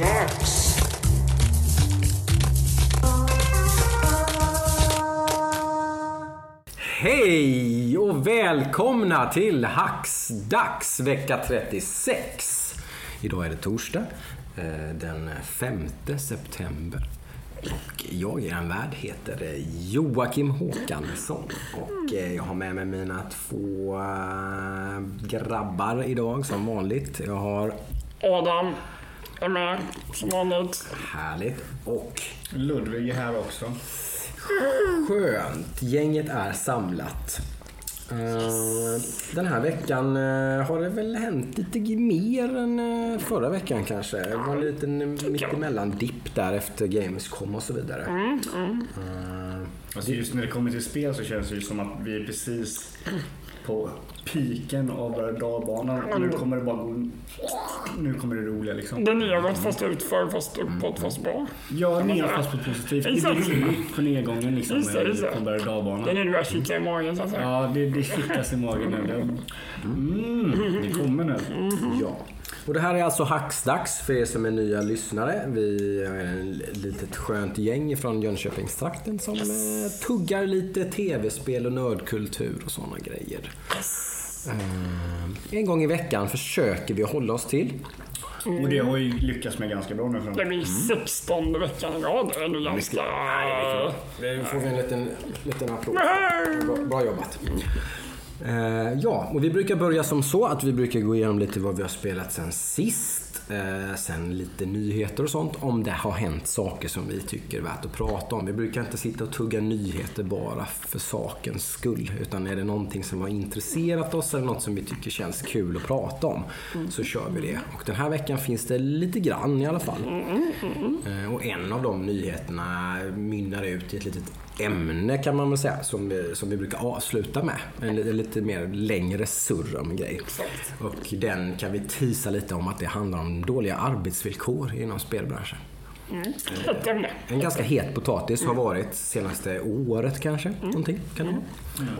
Dags! Hej och välkomna till Hacksdags vecka 36. Idag är det torsdag eh, den 5 september. Och jag, er värd, heter eh, Joakim Håkansson. Och eh, jag har med mig mina två grabbar idag som vanligt. Jag har Adam är med som vanligt. härligt och Ludvig är här också. Skönt. Gänget är samlat. Eh, Den här veckan eh, har det väl hänt lite mer än eh, förra veckan kanske. Det var en liten mittemellan-dipp där efter Gamescom och så vidare. Eh, Alltså just när det kommer till spel så känns det ju som att vi är precis på piken av dalbanan. Och nu kommer det bara gå... Nu kommer det roliga liksom. Det är neråt fast utför, fast uppåt fast bra. Ja, ner fast på positivt. Det blir roligt på nedgången liksom Just det, just det. på berg Det är dalbanan. nu börjar kika i magen så att säga. Ja, det, det kickas i magen nu. Det, mm, det kommer nu. Ja. Och det här är alltså Hacksdags för er som är nya lyssnare. Vi är ett litet skönt gäng från Jönköpingstrakten som eh, tuggar lite tv-spel och nördkultur och sådana grejer. Eh, en gång i veckan försöker vi hålla oss till. Och det har ju lyckats med ganska bra nu. Det blir 16 veckan i rad. Det är ganska... Nu får vi en liten, liten applåd. Bra, bra jobbat. Eh, ja, och vi brukar börja som så att vi brukar gå igenom lite vad vi har spelat sen sist. Eh, sen lite nyheter och sånt om det har hänt saker som vi tycker är värt att prata om. Vi brukar inte sitta och tugga nyheter bara för sakens skull. Utan är det någonting som har intresserat oss eller något som vi tycker känns kul att prata om så kör vi det. Och den här veckan finns det lite grann i alla fall. Eh, Och en av de nyheterna mynnar ut i ett litet ämne kan man väl säga som vi, som vi brukar avsluta med. En li- lite mer längre surr om en grej. Och den kan vi tisa lite om att det handlar om dåliga arbetsvillkor inom spelbranschen. Ett ämne. En ganska het potatis har varit senaste året kanske. Någonting kan det vara.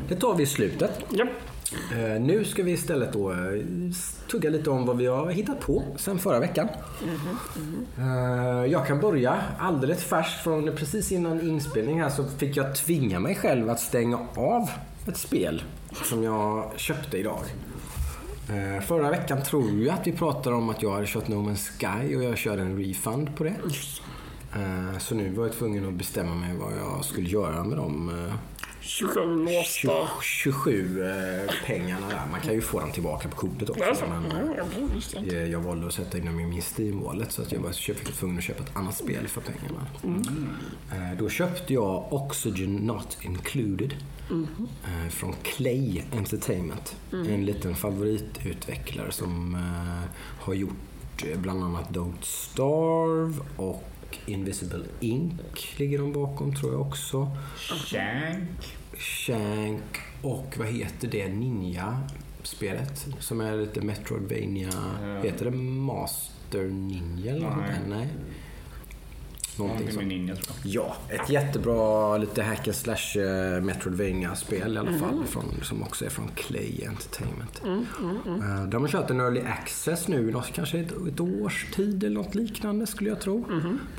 Det tar vi i slutet. Ja. Eh, nu ska vi istället då eh, tugga lite om vad vi har hittat på sen förra veckan. Eh, jag kan börja alldeles färskt från precis innan inspelning här så fick jag tvinga mig själv att stänga av ett spel som jag köpte idag. Eh, förra veckan tror jag att vi pratade om att jag hade kört No Man's Sky och jag körde en refund på det. Eh, så nu var jag tvungen att bestämma mig vad jag skulle göra med de eh, 27 låsta. 27 eh, pengarna där. Man kan ju få dem tillbaka på kortet också. Det är så? Men, eh, jag valde att sätta in dem i min Steam-wallet så att jag var köpt- tvungen att köpa ett annat spel för pengarna. Eh, Då köpte jag Oxygen Not Included eh, från Clay Entertainment. En liten favoritutvecklare som eh, har gjort bland annat Don't Starve och Invisible Ink ligger de bakom tror jag också. Shank. Shank och vad heter det Ninja-spelet? Som är lite Metroidvania. Heter det Master Ninja eller något Nej. Någonting sånt. ninja tror jag. Ja, ett jättebra lite hack and slash eh, Metroidvania-spel i alla fall. Från, som också är från Clay Entertainment. Eh, De har kört en early access nu, något, kanske ett, ett års tid eller något liknande skulle jag tro.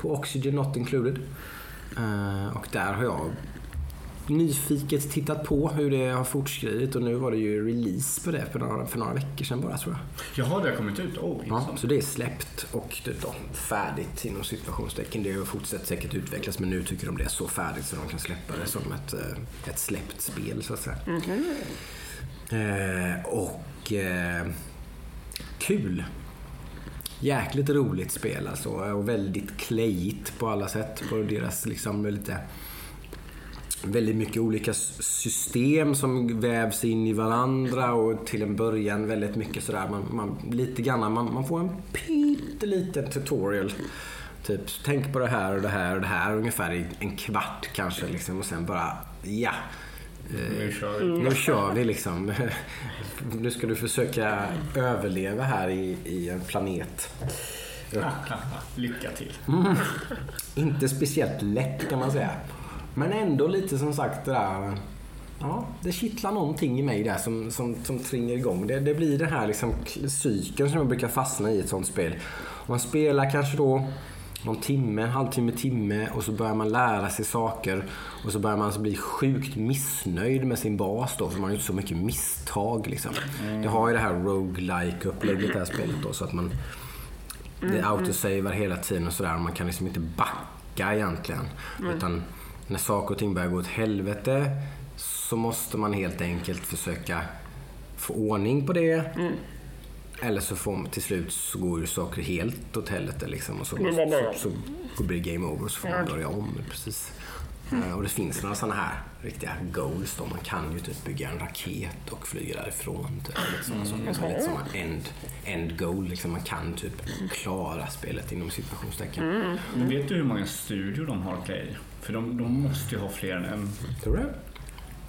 På Oxygen Not Included. Eh, Och där har jag nyfiket tittat på hur det har fortskridit och nu var det ju release på det för några, för några veckor sedan bara tror jag. Jaha, det har kommit ut? Oh, Ja, så det är släppt och det då, färdigt inom situationstecken. Det har fortsatt säkert utvecklas men nu tycker de det är så färdigt så de kan släppa det som ett, eh, ett släppt spel så att säga. Eh, och eh, kul. Jäkligt roligt spel alltså och väldigt clayigt på alla sätt. På deras liksom lite väldigt mycket olika system som vävs in i varandra och till en början väldigt mycket sådär. Man, man, lite grann, man, man får en pytteliten tutorial. Typ, tänk på det här och det här och det här ungefär i en kvart kanske liksom och sen bara, ja. Eh, Nu kör vi. nu kör vi liksom. Nu ska du försöka överleva här i, i en planet. Lycka till. Inte speciellt lätt kan man säga. Men ändå lite som sagt det där ja, det kittlar någonting i mig där som, som, som tringar igång. Det, det blir den här liksom cykeln som jag brukar fastna i ett sånt spel. Man spelar kanske då någon timme, halvtimme, timme och så börjar man lära sig saker och så börjar man alltså bli sjukt missnöjd med sin bas då för man har gjort så mycket misstag liksom. Det har ju det här roguelike upplägget det här spelet då så att man det autosavar hela tiden och sådär. Man kan liksom inte backa egentligen. Utan när saker och ting börjar gå åt helvete så måste man helt enkelt försöka få ordning på det. Eller så får man, till slut så går ju saker helt åt helvete liksom. Och så, bara- så, så blir det game over och så får man börja om. Precis. Eh, Och det finns några sådana här riktiga goals då. Man kan ju typ bygga en raket och flyga därifrån. Typ. Lite sådana saker. Så lite sådana end, end goal. Liksom. Man kan typ klara spelet inom situationstecken. Men vet du hur många studior de har Clay? För de, de måste ju ha fler än en. Tror du?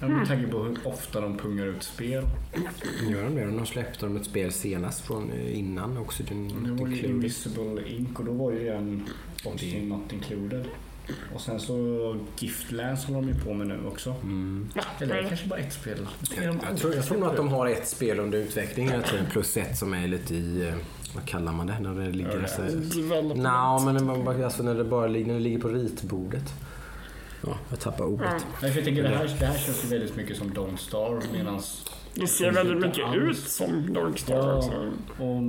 Jag med tanke på hur ofta de pungar ut spel. Gör de det? De släppte de ett spel senast från eh, innan Oxygen Det var ju. Invisible Ink och då var ju en Oxygen Not Included. Och sen så Giftlands håller de ju på med nu också. Eller är det kanske bara ett spel? Jag tror, jag tror nog att de har ett spel under utveckling hela tiden plus ett som är lite i, eh, vad kallar man det när det ligger Early så, Development. Nja, men det bara- alltså när det bara när det ligger på ritbordet. Ja, jag tappar ordet. Nej, för jag tänker det här, det här känns ju väldigt mycket som Don't Starve medans... Det ser väldigt mycket ut som Darkstar Ja, också.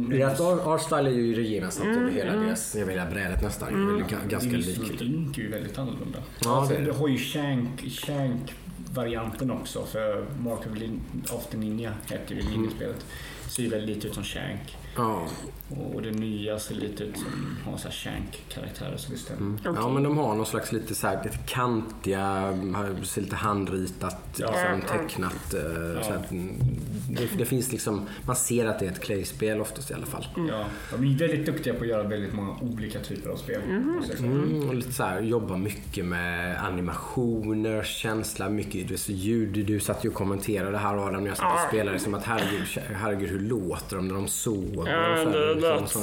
Deras art- artstyle är ju gemensamt över hela deras, över hela brädet nästan. Det är ga- ganska likt. Ink är ju väldigt annorlunda. Ja, alltså, det det. du har ju Shank, Shank varianten också för Mark of, Lin- of the Ninja heter ju ninjaspelet. Ser ju väldigt lite ut som Shank. Ja. Och det nya ser lite ut som har så här Shank-karaktärer så det stämmer. ja, men de har någon slags lite så här, lite kantiga, ser lite handritat, Ja. liksom, tecknat. eh, Så att, mm, det, det finns liksom, man ser att det är ett Clay-spel oftast i alla fall. Ja, de är väldigt duktiga på att göra väldigt många olika typer av spel. säga. Mm, och lite så här, jobba mycket med animationer, känsla, mycket ljud. Du satt ju och kommenterade här Adam när jag satt och spelade som att herregud, herregud hur låter de när de sover? Ja, och det lät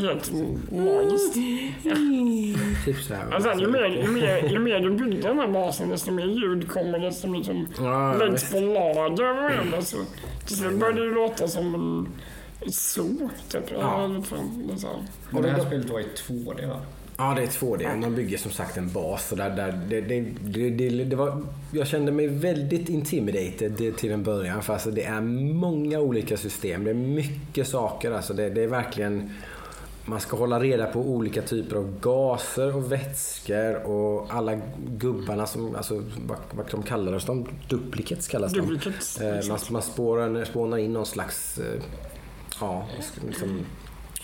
helt magiskt. Typ så här. Alltså, ju, mer, ju, mer, ju mer du byggde den här basen, desto mer ljud kommer, desto mer som Ja, läggs på lager och varandra. Så till slut började det låta som en zoo, typ. Ja. Och det här spelet var i 2D va? Ja, det är 2D. Man bygger som sagt en bas. Och där, där, det, det, det, det, var, jag kände mig väldigt intimidated till en början. För alltså, det är många olika system. Det är mycket saker. Alltså, det, det är verkligen... Man ska hålla reda på olika typer av gaser och vätskor och alla gubbarna som, alltså vad, vad de kallar de? Duplicates kallas de. Duplicates, Eh, man man spårar, spånar in någon slags, eh, ja, liksom,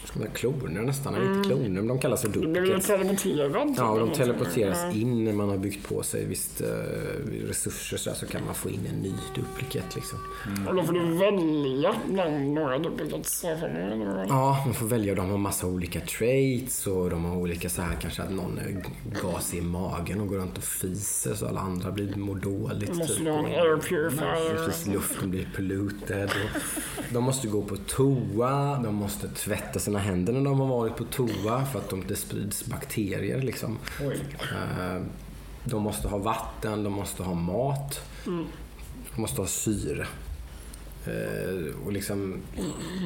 ska man, kloner nästan. Mm. Inte kloner, men de kallas för duplicates. typ, Ja, och eller de teleporteras sånt. in när man har byggt på sig visst eh, resurser så, så kan man få in en ny duplicate liksom. Ja. Och då får du välja bland några duplicates. Ja, man får välja och de har massa olika traits och de har olika så här kanske att någon är gas i magen och går runt och fiser så alla andra blir mår dåligt. Måste typ. ha air purifier. Precis, luften blir polluted. De måste gå på toa, de måste tvätta sina händer när de har varit på toa för att de, det sprids bakterier. Liksom. Eh, De måste ha vatten, de måste ha mat, de måste ha syre. Eh, Och liksom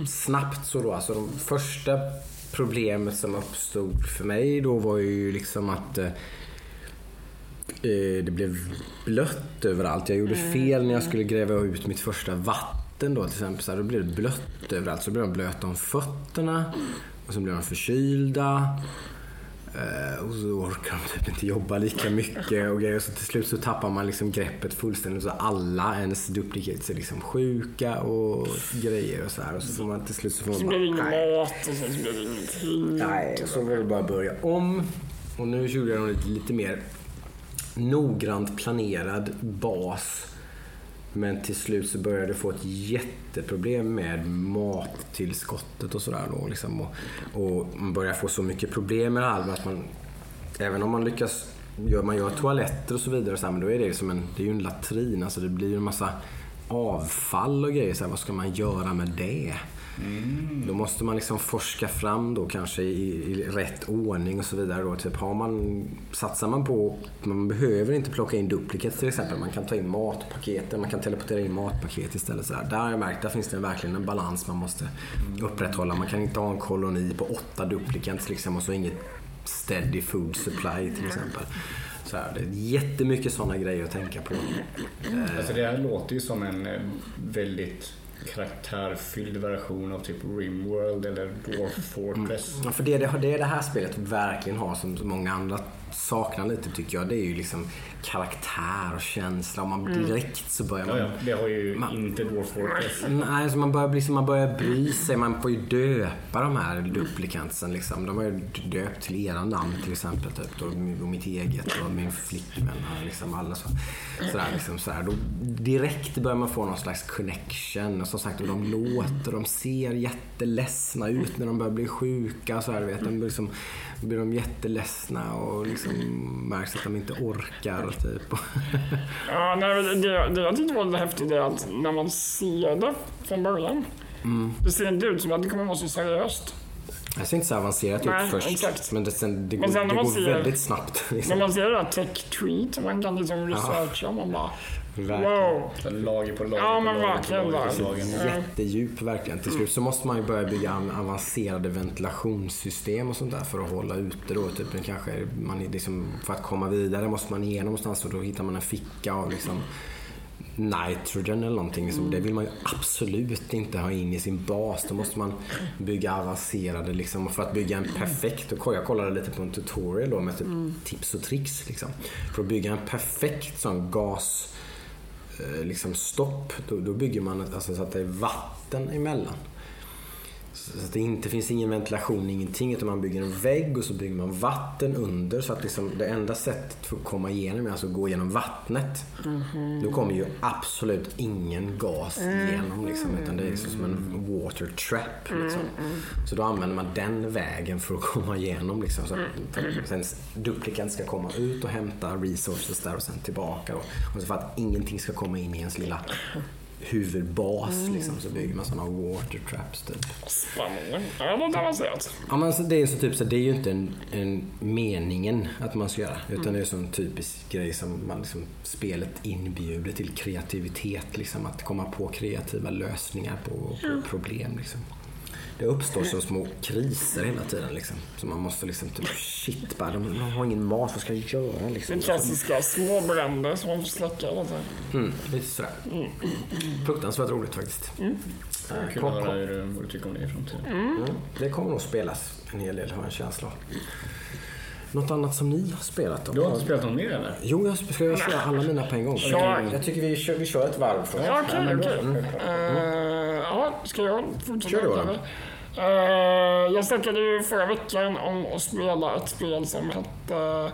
snabbt så då, alltså de första problemet som uppstod för mig då var ju liksom att eh, eh, det blev blött överallt. Jag gjorde fel när jag skulle gräva ut mitt första vatten då till exempel. Så här, då blev det blött överallt. Så blev de blöta om fötterna och så blev de förkylda. Eh, och så orkar de typ inte jobba lika mycket och grejer. Så till slut så tappar man liksom greppet fullständigt. Så alla ens duplicates är liksom sjuka och grejer och så här. Och så får man till slut så får man blir ingen nej. mat och så blir det ingenting. Nej, så var det bara börja om. Och nu gjorde jag lite, lite mer noggrant planerad bas. Men till slut så började jag få ett jätteproblem med mattillskottet och sådär. då, Liksom. Och, och man börjar få så mycket problem med det här att man, även om man lyckas, gör, man gör toaletter och så vidare, så här, men då är det liksom en, det är ju en latrin. Alltså det blir ju en massa avfall och grejer. Så här, vad ska man göra med det? Då måste man liksom forska fram då kanske i, i rätt ordning och så vidare. Då. Typ har man, satsar man på, man behöver inte plocka in duplicates till exempel. Man kan ta in matpaketen, man kan teleportera in matpaket istället. Så där. där har jag märkt, där finns det verkligen en balans man måste upprätthålla. Man kan inte ha en koloni på åtta duplicates liksom, och så inget steady food supply till exempel. Så här, det är jättemycket sådana grejer att tänka på. Alltså det här låter ju som en eh, väldigt karaktärfylld version av typ Rimworld eller Dwarf Fortress. Ja, för det, det, det här spelet verkligen har som många andra saknar lite tycker jag. Det är ju liksom karaktär och känsla. Och man direkt så börjar man... Ja, ja, det har ju Man- inte Dwarf Fortress. Nej, alltså man, börjar bli, som man börjar bry sig. Man får ju döpa de här duplikantsen. Liksom. De har ju döpt till era namn till exempel. Typ, och mitt eget och min flickvän. och Liksom alla så, sådär, liksom, sådär. Då, direkt börjar man få någon slags connection. Och som sagt, och de låter, de ser jätteledsna ut när de börjar bli sjuka. Så här, vet, de blir, liksom, då blir de jätteledsna och liksom märks att de inte orkar. Typ. Ja, nej, det, det jag tyckte var lite häftigt är att när man ser det från början. Mm. Det ser inte ut som att det kommer vara så seriöst. Det ser inte så avancerat Nej, ut först. exakt. Men det, sen, det går, Men sen det går ser- väldigt snabbt. Liksom. När man ser det där tech tweet som man kan liksom researcha, man bara. Wow. Lager på lager Ja, på men lager på verkligen, lager på lager. Jättedjup verkligen. Till slut så måste man ju börja bygga an- avancerade ventilationssystem och sånt där för att hålla ute då. Typ, kanske man liksom, för att komma vidare måste man igenom någonstans och då hittar man en ficka av liksom nitrogen eller någonting. Liksom. Det vill man ju absolut inte ha in i sin bas. Då måste man bygga avancerade liksom. Och för att bygga en perfekt, och jag kollade lite på en tutorial då med typ tips och tricks. Liksom. För att bygga en perfekt sån gas Eh, liksom stopp, då, då bygger man ett- alltså, så att det är vatten emellan. Så att det inte finns ingen ventilation, ingenting. Utan man bygger en vägg och så bygger man vatten under. Så att liksom det enda sättet för att komma igenom är alltså att gå igenom vattnet. Då kommer ju absolut ingen gas igenom. Liksom, utan det är liksom som en water trap. Liksom. Så då använder man den vägen för att komma igenom. Liksom, så för att sen duplikant ska komma ut och hämta resources där och sen tillbaka. Då. Och så för att ingenting ska komma in i ens lilla huvudbas liksom, så bygger man sådana water traps typ. Spännande. Ja, men alltså, det, är så typ, så det är ju inte en, en meningen att man ska göra. Utan det är en sån typisk grej som man, liksom, spelet inbjuder till kreativitet. Liksom, att komma på kreativa lösningar på, på problem. Liksom. Det uppstår så små kriser hela tiden. Liksom. Så man måste liksom typ, shit bara, de, de har ingen mat, vad ska jag göra? Liksom. Den klassiska små bränder som man får släcka tiden. Mm, lite sådär. Fruktansvärt roligt faktiskt. Kul Kom, att kom. höra hur du- vad du tycker om det i framtiden. Mm. Det kommer nog spelas en hel del, har jag en känsla av. Något annat som ni har spelat då? Du har inte spelat någon mer eller? Jo, jag ska jag köra alla mina på en gång. Ja. Jag tycker vi kör, vi kör ett varv först. Ja, Okej, men okej. bra. Eh, Ja, ska jag fortsätta? Kör du? Adam. Eh, Jag snackade ju förra veckan om att spela ett spel som hette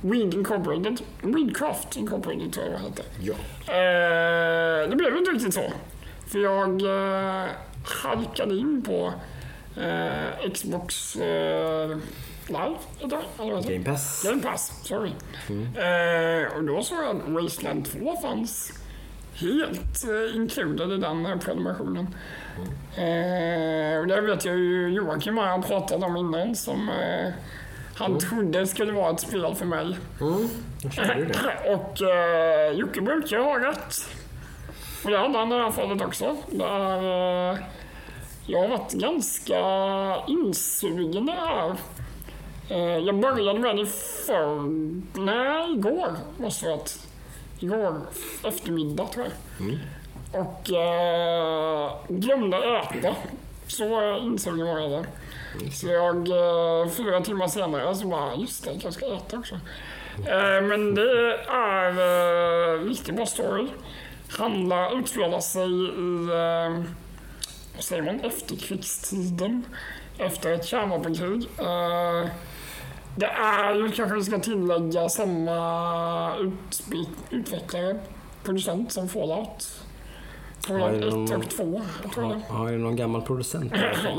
Weed Incorporated. Weedcraft Incorporated tror jag det hette. Ja. Eh, det blev inte riktigt så. För jag eh, halkade in på eh, Xbox eh, Live idag. Game Pass. Game Pass, sorry. Eh, och då såg jag att Wasteland 2 fanns helt eh, included i den här prenumerationen. Eh, och det vet jag ju Joakim jag pratade om innan som eh, han trodde skulle vara ett spel för mig. Mm, det. Och eh, Jocke brukar ha rätt. Och det hade han i det här fallet också. Där, eh, jag har varit ganska insugen i här. Eh, jag började med det för... Nej, igår måste det varit. Igår eftermiddag tror jag. Och eh, glömde äta. Så insugen var jag där. Så jag, eh, fyra timmar senare så bara, just det, jag ska äta också. Eh, men det är eh, riktigt bra story. Handlar, utspelar sig i, eh, vad säger man, efterkrigstiden. Efter ett kärnvapenkrig. Eh, det är ju, kanske vi ska tillägga, samma utvecklare, producent som Fallout. Någon- 1 och 2, jag tror det. Har, har du någon gammal producent?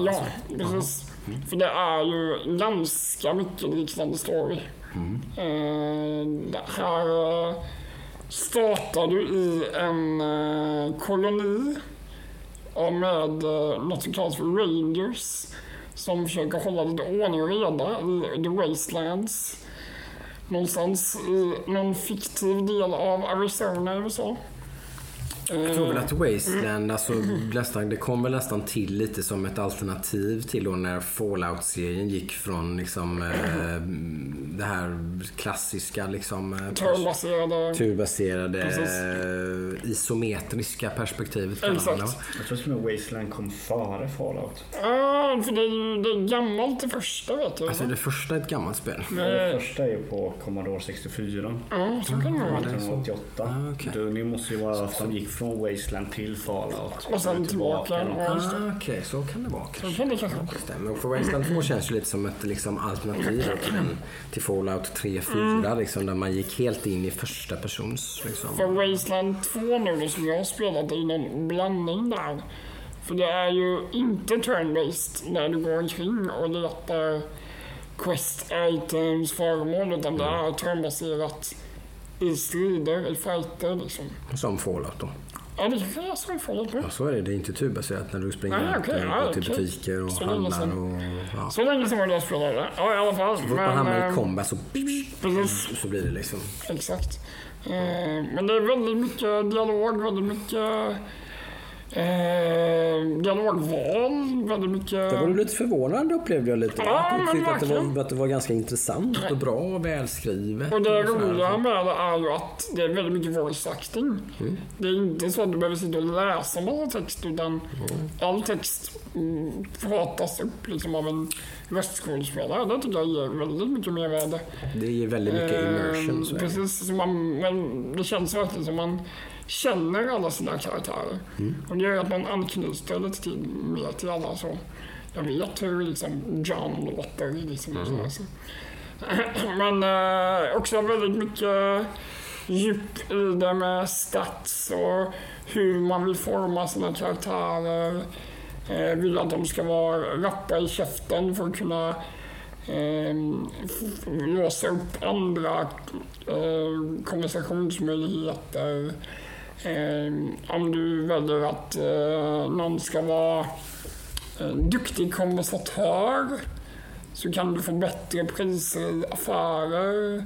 Ja, precis. För det är ju ganska mycket liknande story. Eh, det här eh, startar du i en eh, koloni med eh, något som kallas för Rangers som försöker hålla lite ordning och reda i The Wastelands. Någonstans i någon fiktiv del av Arizona i USA. Jag tror väl att. Wasteland, alltså, nästan, det kom väl nästan till lite som ett alternativ till då när Fallout-serien gick från liksom, eh, det här klassiska liksom, eh, Turbaserade... turbaserade eh, isometriska perspektivet. man? Exakt. Jag tror till och med Wasteland kom före Fallout. Ja, för det är det är gammalt det första vet du. Alltså det första är ett gammalt spel. Det första är ju på Commodore 64. Ja, så kan det vara. 1988. Ah. Då- Det måste ju vara att de gick från Wasteland till Fallout. Och sen tillbaka. Det. Ah, Okej, så kan det vara Så kan det kanske vara. Stämmer. Och för Wasteland 2 känns ju lite som ett liksom, alternativ till, till Fallout 3-4. Mm. Liksom, där man gick helt in i första persons. Liksom. För Wasteland 2 nu då, som jag har spelat är någon blandning där. För det är ju inte turn-based när du går omkring och letar quest items, föremål, utan det är turnbaserat i strider, i fighter liksom. Som Fallout då. Ja, det är Fallout nu. Ja, så är det. Det är inte turbaserat när du springer runt okej. och går till okej. butiker och Så handlar. Och, ja. Så länge som jag spelade. Ja, i alla fall. Så fort man hamnar i combat så, Precis. så blir det liksom. Exakt. Eh, men det är väldigt mycket dialog, väldigt mycket eh, dialogval, väldigt mycket... Det var du lite förvånande upplevde jag lite. Ja, jag tyckte att det, var, att det var ganska intressant och bra och välskrivet. Och det roliga med det är ju att det är väldigt mycket voice acting. Mm. Det är inte så att du behöver sitta och läsa massa text utan all text mm, pratas upp liksom av en röstskådespelare. Det tycker jag ger väldigt mycket mervärde. Det ger väldigt mycket immersion. Eh, precis, man, men det känns verkligen som man känner alla sina karaktärer. Mm. Och det gör att man anknyter lite till, mer till alla. Så jag vet hur liksom John låter. Liksom, och Mm. så, så. Men eh, också väldigt mycket djup i det med stats och hur man vill forma sina karaktärer. Eh, vill att de ska vara rappa i käften för att kunna eh, låsa upp andra eh, konversationsmöjligheter. Eh, om du väljer att eh, någon ska vara en duktig konversatör så kan du få bättre priser i affärer.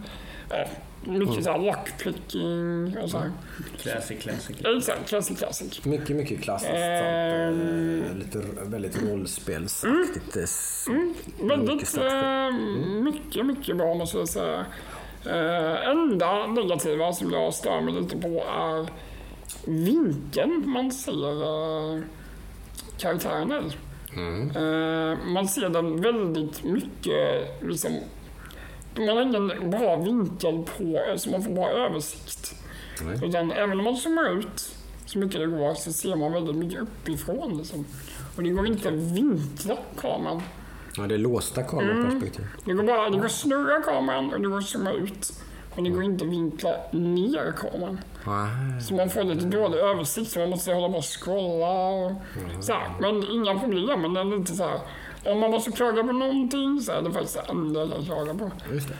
Eh, mycket så här lockpicking och så här. Classic, classic. Exakt, classic, classic. Mycket, mycket klassiskt. Ehm. sånt, eh, lite, väldigt rollspelsaktigt. Det s- mycket Väldigt slags- eh, mycket, mycket bra måste jag säga. Eh, enda negativa som jag stör mig lite på är vinkeln man ser eh, karaktären i. Eh, man ser den väldigt mycket liksom, man har ingen bra vinkel på, så man får bra översikt. Nej. Utan även om man zoomar ut så mycket det går så ser man väldigt mycket uppifrån. Liksom. Och det går inte att vinkla kameran. Ja, det är låsta kameraperspektiv. Det går bara det går att snurra kameran och det går att zooma ut. Men det går inte att vinkla ner kameran. Nej. Så man får lite dålig översikt så man måste hålla på och scrolla och så här. Men inga problem. Men det är lite så här. Om man måste klaga på någonting så är det faktiskt det enda jag klagar på. Just det.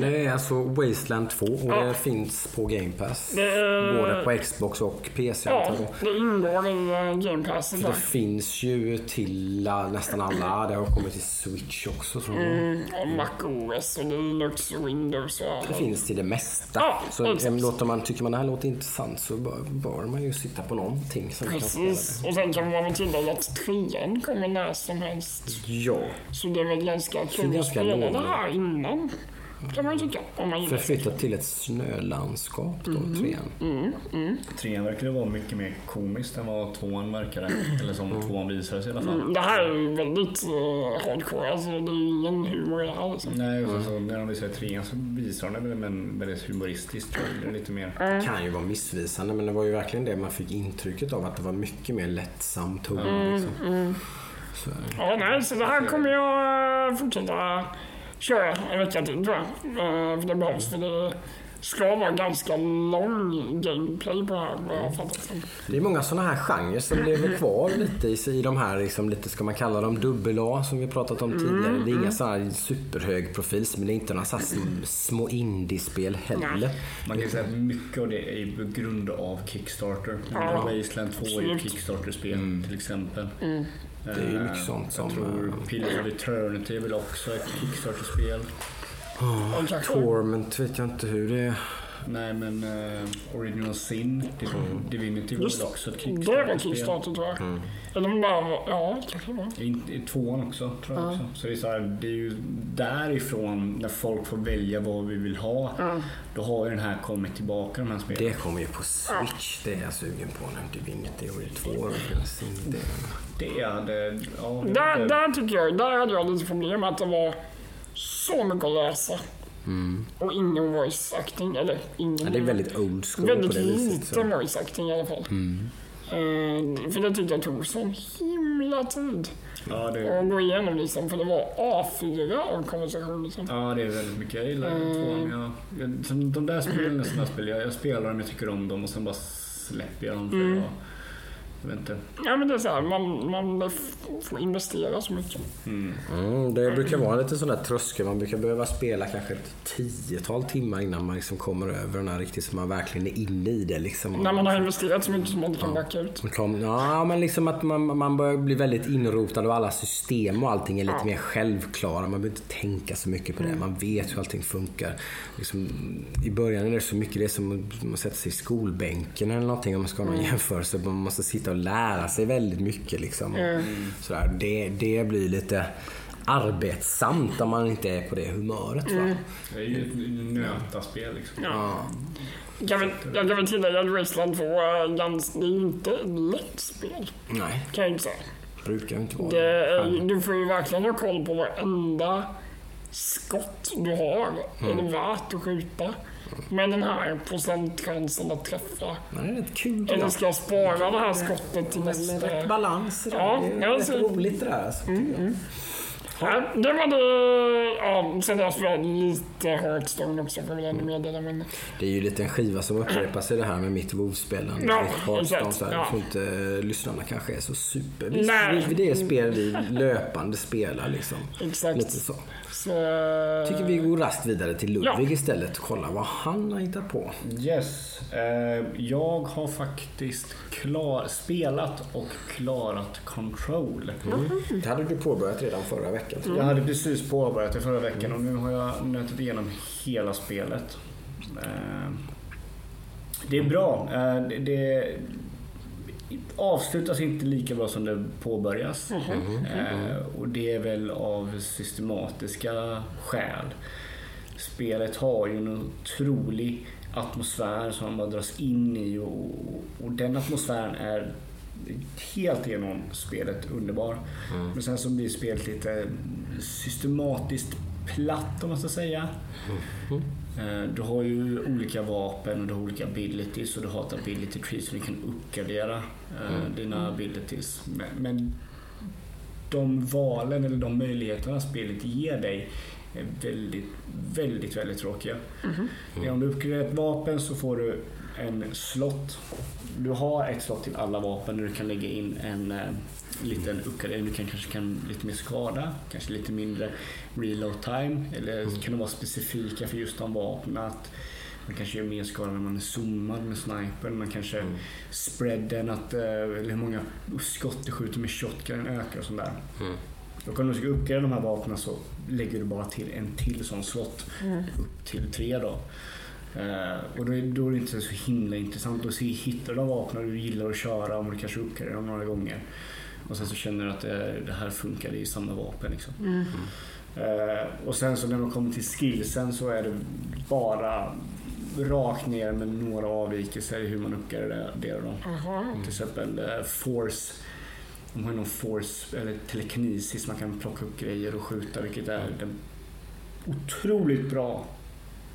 Det är alltså Wasteland 2 och Ja. det finns på Game Pass. Det är- Både på Xbox och PC Ja, det ingår i uh, Game Pass. Det finns ju till nästan alla. Det har kommit till Switch också tror jag. Mm, och Mac OS och Linux och Windows och Det finns till det mesta. Ja, så exakt. eh, låter man, tycker man det här låter intressant så bör, bör man ju sitta på någonting som Precis. Och sen kan man väl tillägga att trean kommer när som helst. Ja, Så det är väl ganska kul att spela det här innan. Förflyttat till ett snölandskap då, trean. Trean verkade vara mycket mer komiskt än vad tvåan verkade. Eller som tvåan visade sig i alla fall. Mm, Det här är ju väldigt uh, hardcore. Alltså, det är ingen humor i det här. Liksom. Nej, och så, när de visade trean så visade de det med en väldigt humoristisk trailer. Lite mer. Kan ju vara missvisande men det var ju verkligen det man fick intrycket av att det var mycket mer lättsam ton. Liksom. Så, Ja, nej, så det här kommer jag eh, fortsätta köra en vecka till tror jag. Eh, För det behövs. För det, ska vara ganska lång gameplay på det här vad jag har fattat som. Det är många sådana här genrer som lever kvar lite i, i de här, liksom, lite, ska man kalla dem dubbel-A som vi pratat om tidigare. Det är inga sådana här superhög profil, men det är inte några så här sm- små indiespel heller. Man kan säga att mycket av det är på grund av Kickstarter. Ja, Wasteland 2 är ju. Kickstarter-spel till exempel. Mm. Det är ju mycket sånt som... Jag tror Pillars of Eternity är väl också ett Kickstarter-spel. Kanske- Torment vet jag inte hur det är. Nej men uh, Original Sin, Div- Divinity var väl också ett Det var Kickstarter-spel. Kickstarter tror jag. Eller de bara, ja kanske det var. I, I tvåan också tror jag också. Så det är, så här, det är ju därifrån när folk får välja vad vi vill ha. Då har ju den här kommit tillbaka de här spelen. Det kommer ju på Switch. Det är jag sugen på nu. Divinity och det 2 det, Det hade... Ja, det Där, var- där tycker jag, där hade jag lite problem med att det var så mycket att läsa. Och ingen voice acting, eller ingen. ja, det är väldigt old school väldigt på det viset. lite Så. voice acting i alla fall. Eh, för det tyckte jag tog sån himla tid ja, det, att gå igenom liksom. För det var A4 av konversation liksom. ja, det är väldigt mycket. Jag gillar mm. tvåan. Jag, de där spelen sådana spel. Jag, jag spelar dem, jag tycker om dem och sen bara släpper jag dem. För jag, jag vet inte. Ja men det är så här, man, man får investera så mycket. Mm, det brukar vara en liten sån där tröskel. Man brukar behöva spela kanske ett tiotal timmar innan man liksom kommer över den här riktigt så man verkligen är inne i det. Liksom. När man har investerat så mycket som man inte kan backa ut. Ja, men liksom att man, man börjar bli väldigt inrotad och alla system och allting är lite mer självklara. Man behöver inte tänka så mycket på det. Man vet hur allting funkar. Liksom, I början är det så mycket det är som att man sätter sig i skolbänken eller någonting om man ska ha någon jämförelse. Man måste sitta och lära sig väldigt mycket. Liksom. Sådär. Det, det blir lite arbetsamt om man inte är på det humöret. Va? Det är ju ett nötaspel liksom. Ja. Jag kan väl- Jag kan väl tillägga att Wasteland 2 är ganska, det är ju inte ett lätt spel. Nej, Kan jag inte säga. brukar inte vara Det är, du får ju verkligen ha koll på varenda skott du har. Är det värt att skjuta? Med den här procentchansen att träffa. Men det är rätt kul. Eller ska jag spara det här skottet till Med, med rätt nästa? balans. Ja, det är jag rätt roligt det där. Alltså, tycker jag. Ja, det var det. Ja, sen jag spelat lite Hearthstone också får jag ändå meddela. Men Det är ju lite en skiva som upprepar sig det här med mitt WoW-spelande. Ja, Mitt Hearthstone, exakt, så här. ja. Jag tror inte eh, lyssnarna kanske är så super... Nej. vi- det är spel vi löpande spelar liksom. exakt. Lite så. Så, Tycker vi går raskt vidare till Ludvig Ja. istället och kollar vad han har hittat på. Yes. Eh, jag har faktiskt klar, spelat och klarat Control. Det hade du påbörjat redan förra veckan. Tror jag. Jag hade precis påbörjat det förra veckan och nu har jag nötit igenom hela spelet. Eh, Det är bra. Eh, det- avslutas inte lika bra som det påbörjas. Eh, Och det är väl av systematiska skäl. Spelet har ju en otrolig atmosfär som man bara dras in i och, och den atmosfären är helt igenom spelet underbar. Men sen så blir spelet lite systematiskt platt om man ska säga. Eh, Du har ju olika vapen och du har olika abilities och du har ett ability tree så du kan uppgradera eh, dina abilities. Men, men de valen eller de möjligheterna spelet ger dig är väldigt, väldigt, väldigt tråkiga. Ja, Om du uppgraderar ett vapen så får du en slott. Du har ett slott till alla vapen där du kan lägga in en eh, liten uppgradering. Du kan, kanske kan lite mer skada, kanske lite mindre reload time. Eller kan det vara specifika för just de vapnen. Att man kanske gör mer skada när man är zoomad med snipern. Man kanske spreaden, att, eh, eller hur många skott du skjuter med shotgun ökar och sånt där. Och om du ska uppgradera de här vapnen så lägger du bara till en till sån slott. Upp till tre då. Eh, och då är, då är det inte så himla intressant att se, hittar du vapnen du gillar att köra om du kanske uppgraderar dem några gånger. Och sen så känner du att det, det här funkar i samma vapen. Liksom. Eh, och sen så när man kommer till skillsen så är det bara rakt ner med några avvikelser i hur man uppgraderar dem. Till exempel eh, force. De har någon force eller telekinesis man kan plocka upp grejer och skjuta vilket är den otroligt bra.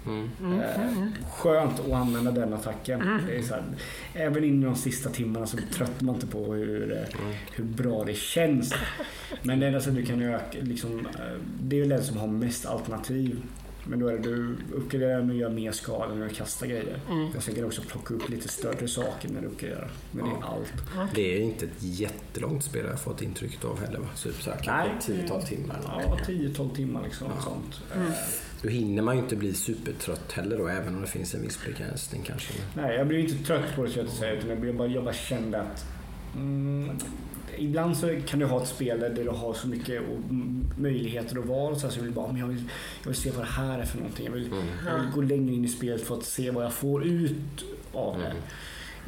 Eh, skönt att använda den attacken. Det är så här, även in i de sista timmarna så tröttnar man inte på hur, eh, hur bra det känns. Men det enda sättet du kan öka, liksom, eh, det är väl den som har mest alternativ Men då är det du uppgraderar och gör mer skada när du kastar grejer. Och sen kan du också plocka upp lite större saker när du uppgraderar. Men det är allt. Det är inte ett jättelångt spel jag har fått intrycket av heller va? Så typ så här, kanske Nej. ett tiotal timmar. eller Ja, någonting. 10-12 timmar liksom. något Sånt. Eh, Då hinner man ju inte bli supertrött heller då, även om det finns en viss begränsning kanske. Nej, jag blir inte trött på det så jag säga. Utan jag, blir bara, jag bara kände att mm, Ibland så kan du ha ett spel där du har så mycket och, mm, möjligheter att vara. Så, jag vill bara, men jag vill, jag vill se vad det här är för någonting. Jag vill, jag vill gå längre in i spelet för att se vad jag får ut av det.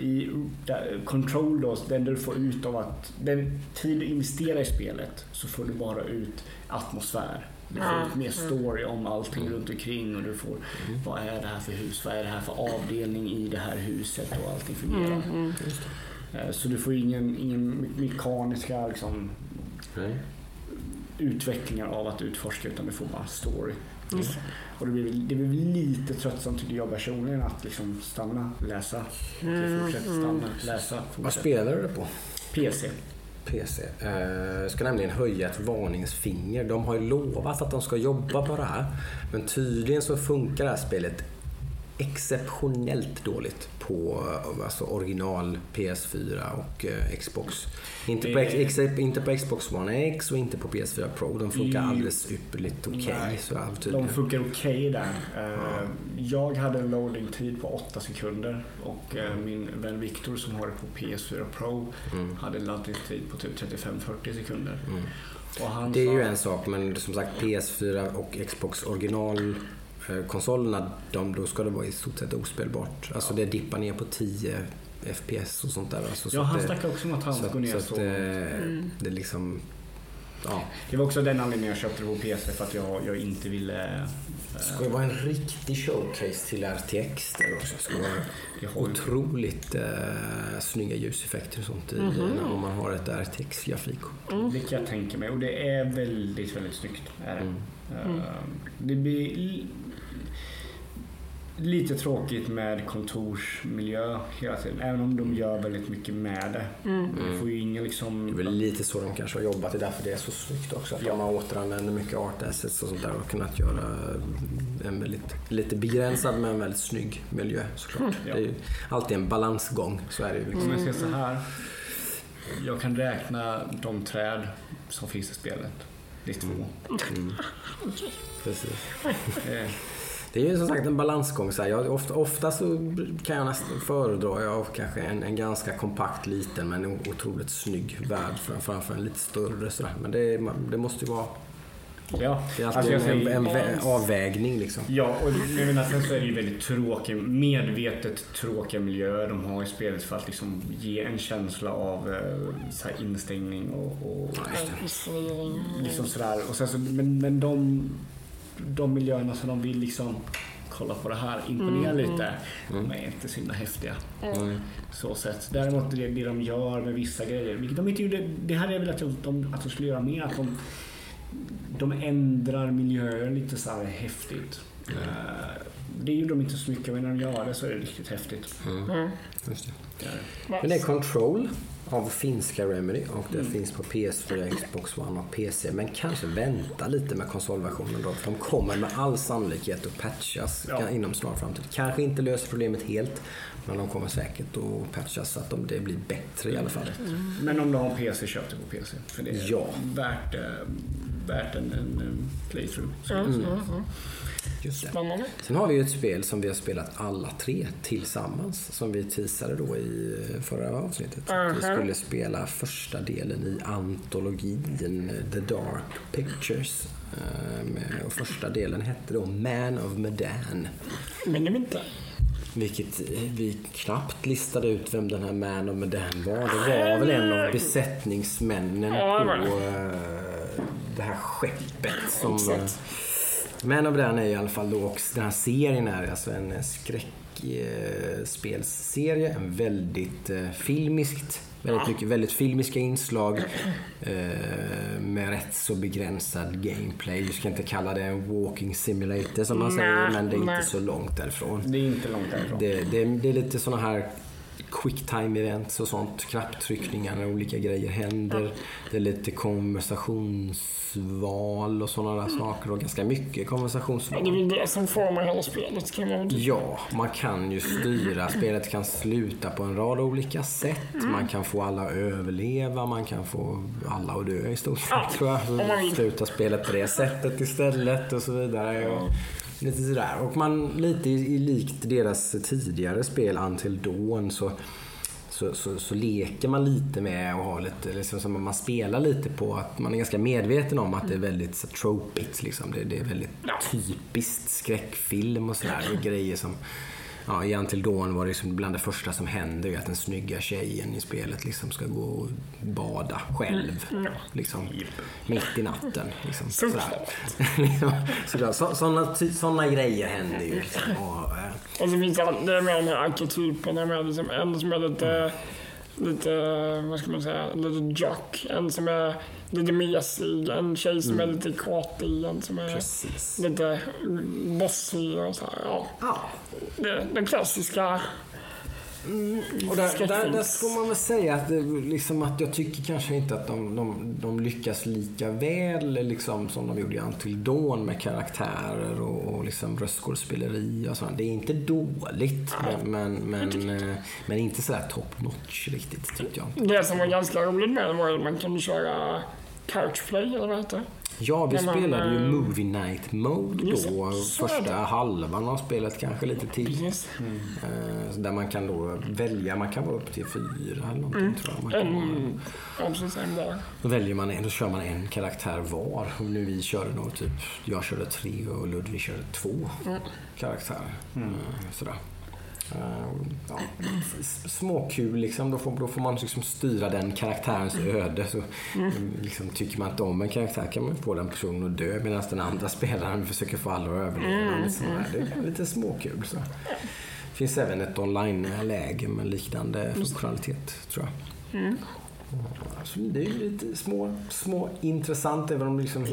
I där, Control då, den du får ut av att den tid du investerar i spelet så får du bara ut atmosfär. Du får ut mer story om allting runt omkring och du får vad är det här för hus, vad är det här för avdelning i det här huset och allting fungerar. Eh, Så du får ingen, ingen me- mekaniska liksom, utvecklingar av att utforska utan du får bara story. Och det blir, det blir lite tröttsamt tycker jag personligen att liksom stanna, läsa, okej, fortsätta stanna, läsa, Vad fortsätta. spelar du det på? PC. PC. Eh, Jag ska nämligen höja ett varningsfinger. De har ju lovat att de ska jobba på det här. Men tydligen så funkar det här spelet exceptionellt dåligt på eh, alltså original PS4 och eh, Xbox. Inte på, Det- X, inte på Xbox One X och inte på PS4 Pro. De funkar Mm. alldeles ypperligt okej. Så här De funkar okej där. Eh, Jag hade en loading-tid på 8 sekunder och min vän Viktor som har det på PS4 Pro Mm. hade en laddningstid på typ 35-40 sekunder. Mm. Det är sa, ju en sak, men som sagt PS4 och Xbox original konsolerna, de, då ska det vara i stort sett ospelbart. Alltså det dippar ner på 10 FPS och sånt där. Alltså, så Ja, att han det- snackade också om att han går ner så så. att eh, det liksom... Ja. Det var också den anledningen jag köpte det på PC för att jag, jag inte ville... eh, Det ska ju vara en riktig showcase till RTX där också. Det ska vara har ju- otroligt eh, snygga ljuseffekter och sånt i, när- om man har ett RTX-grafikkort. Det kan jag tänka mig och det är väldigt, väldigt snyggt. Är det. Mm. Eh, det blir li- lite tråkigt med kontorsmiljö hela tiden. Även om de gör väldigt mycket med det. Du får ju ingen Det är liksom... väl lite så de kanske har jobbat. Det är därför det är så snyggt också. Att de har återanvänder mycket art assets och sånt där och kunnat göra en väldigt, lite begränsad men väldigt snygg miljö såklart. Ja. Det är ju alltid en balansgång. Så är det ju Om liksom. jag säger så här. Jag kan räkna de träd som finns i spelet. Det är två. Mm. Precis. Det är ju som sagt en balansgång. Så här. Jag, ofta, ofta så kan jag nästan föredra jag kanske en, en ganska kompakt liten men en otroligt snygg värld fram- framför en lite större. Så. Men det, det måste ju vara Ja, det är alltså alltid jag en, en, vä- avvägning liksom. Ja, och jag menar, sen så är det ju väldigt tråkiga, medvetet tråkiga miljöer de har i spelet för att liksom ge en känsla av eh, så här instängning och, och liksom sådär. Och sen så, men men de, de miljöerna som de vill liksom kolla på det här, imponera lite, de är inte så himla häftiga. Mm. Så sett. Däremot det, det de gör med vissa grejer, vilket de inte gjorde, det här är väl att de, att de skulle göra mer, att de, de ändrar miljöer lite så här häftigt. Eh, det gjorde de inte så mycket, men när de gör det så är det riktigt häftigt. Mm. Just det. Det är det. Men det är Control av finska Remedy och det Mm. finns på PS4, Xbox One och PC. Men kanske vänta lite med konsolversionen då. För de kommer med all sannolikhet att patchas Ja. inom snar framtid. Kanske inte löser problemet helt. Men de kommer säkert att patchas så att de, det blir bättre i alla fall. Men om du har en PC, köp det på PC. För det är Ja. värt, eh, värt en, en, en playthrough. Mm. Just det. Spännande. Sen har vi ju ett spel som vi har spelat alla tre tillsammans. Som vi teasade då i förra avsnittet. Att Vi Mhm. skulle spela första delen i antologin The Dark Pictures. Eh, Och första delen hette då Man of Medan. Men det inte. Vilket vi knappt listade ut vem den här Man of Medan var. Det var väl en av besättningsmännen på eh, det här skeppet. Som, Exakt. Eh, Man of Medan är i alla fall då också, den här serien är alltså en skräckspelsserie. En väldigt eh, filmiskt Väldigt, mycket, väldigt filmiska inslag eh, med rätt så begränsad gameplay. Du ska inte kalla det en walking simulator som man säger, men det är nej. inte så långt därifrån. Det är inte långt därifrån. Det, det, det är lite såna här quicktime events och sånt. Knapptryckningar när olika grejer händer. Det är lite konversationsval och sådana där saker och ganska mycket Ja, konversationsval. det är väl det som formar hela spelet kan man. Ja, man kan ju styra. Spelet kan sluta på en rad olika sätt. Man kan få alla att överleva, man kan få alla att dö i stort sett Ja, tror jag. slutar spelet på det sättet istället och så vidare. Och lite sådär. Och man, lite likt deras tidigare spel Until Dawn så så, så, så leker man lite med och har lite, liksom, som man spelar lite på att man är ganska medveten om att det är väldigt så, tropigt. Liksom. Det, det är väldigt typiskt skräckfilm och sådär. Och grejer som, ja, i Until Dawn var det liksom bland det första som händer att den snygga tjejen i spelet liksom ska gå och bada själv. Ja. Liksom, mitt i natten. Liksom, Såklart. sådär. Så, såna grejer händer ju. Liksom. Och, eh, Och så finns det, det med den här arketypen. Med liksom en som är lite, lite, vad ska man säga, lite jock. En som är lite mesig. En tjej som är lite katig. En som är precis. lite bossig och så här. Ja, Ja. det, den klassiska Och där, där, där får man väl säga att, liksom att jag tycker kanske inte att de, de, de lyckas lika väl liksom, som de gjorde i Until Dawn med karaktärer och, och liksom röstskådespeleri och sånt. Det är inte dåligt, men, men, men, eh, men inte sådär top notch riktigt tyckte jag. Det som var ganska roligt med det var att man kunde köra couchplay, eller vad heter det? Ja, vi man, spelade ju eh, Movie Night Mode just då. är Första halvan av spelet kanske lite till. Precis. Eh, Där man kan då välja, man kan vara upp till fyra eller någonting tror jag. Man kan vara. En dag. Då väljer man en, då kör man en karaktär var. Och nu vi körde nog typ, jag körde tre och Ludvig körde två karaktärer. Mm. Sådär. Eh, ja, småkul liksom. Då får, då får man liksom styra den karaktärens öde. Så, liksom, tycker man inte om en karaktär kan man få den personen att dö medan den andra spelaren försöker få alla att överleva. Lite sådär. Det är lite småkul. Så. Det finns även ett online-läge med liknande funktionalitet tror jag. Alltså, det är ju lite små, små intressant även om liksom...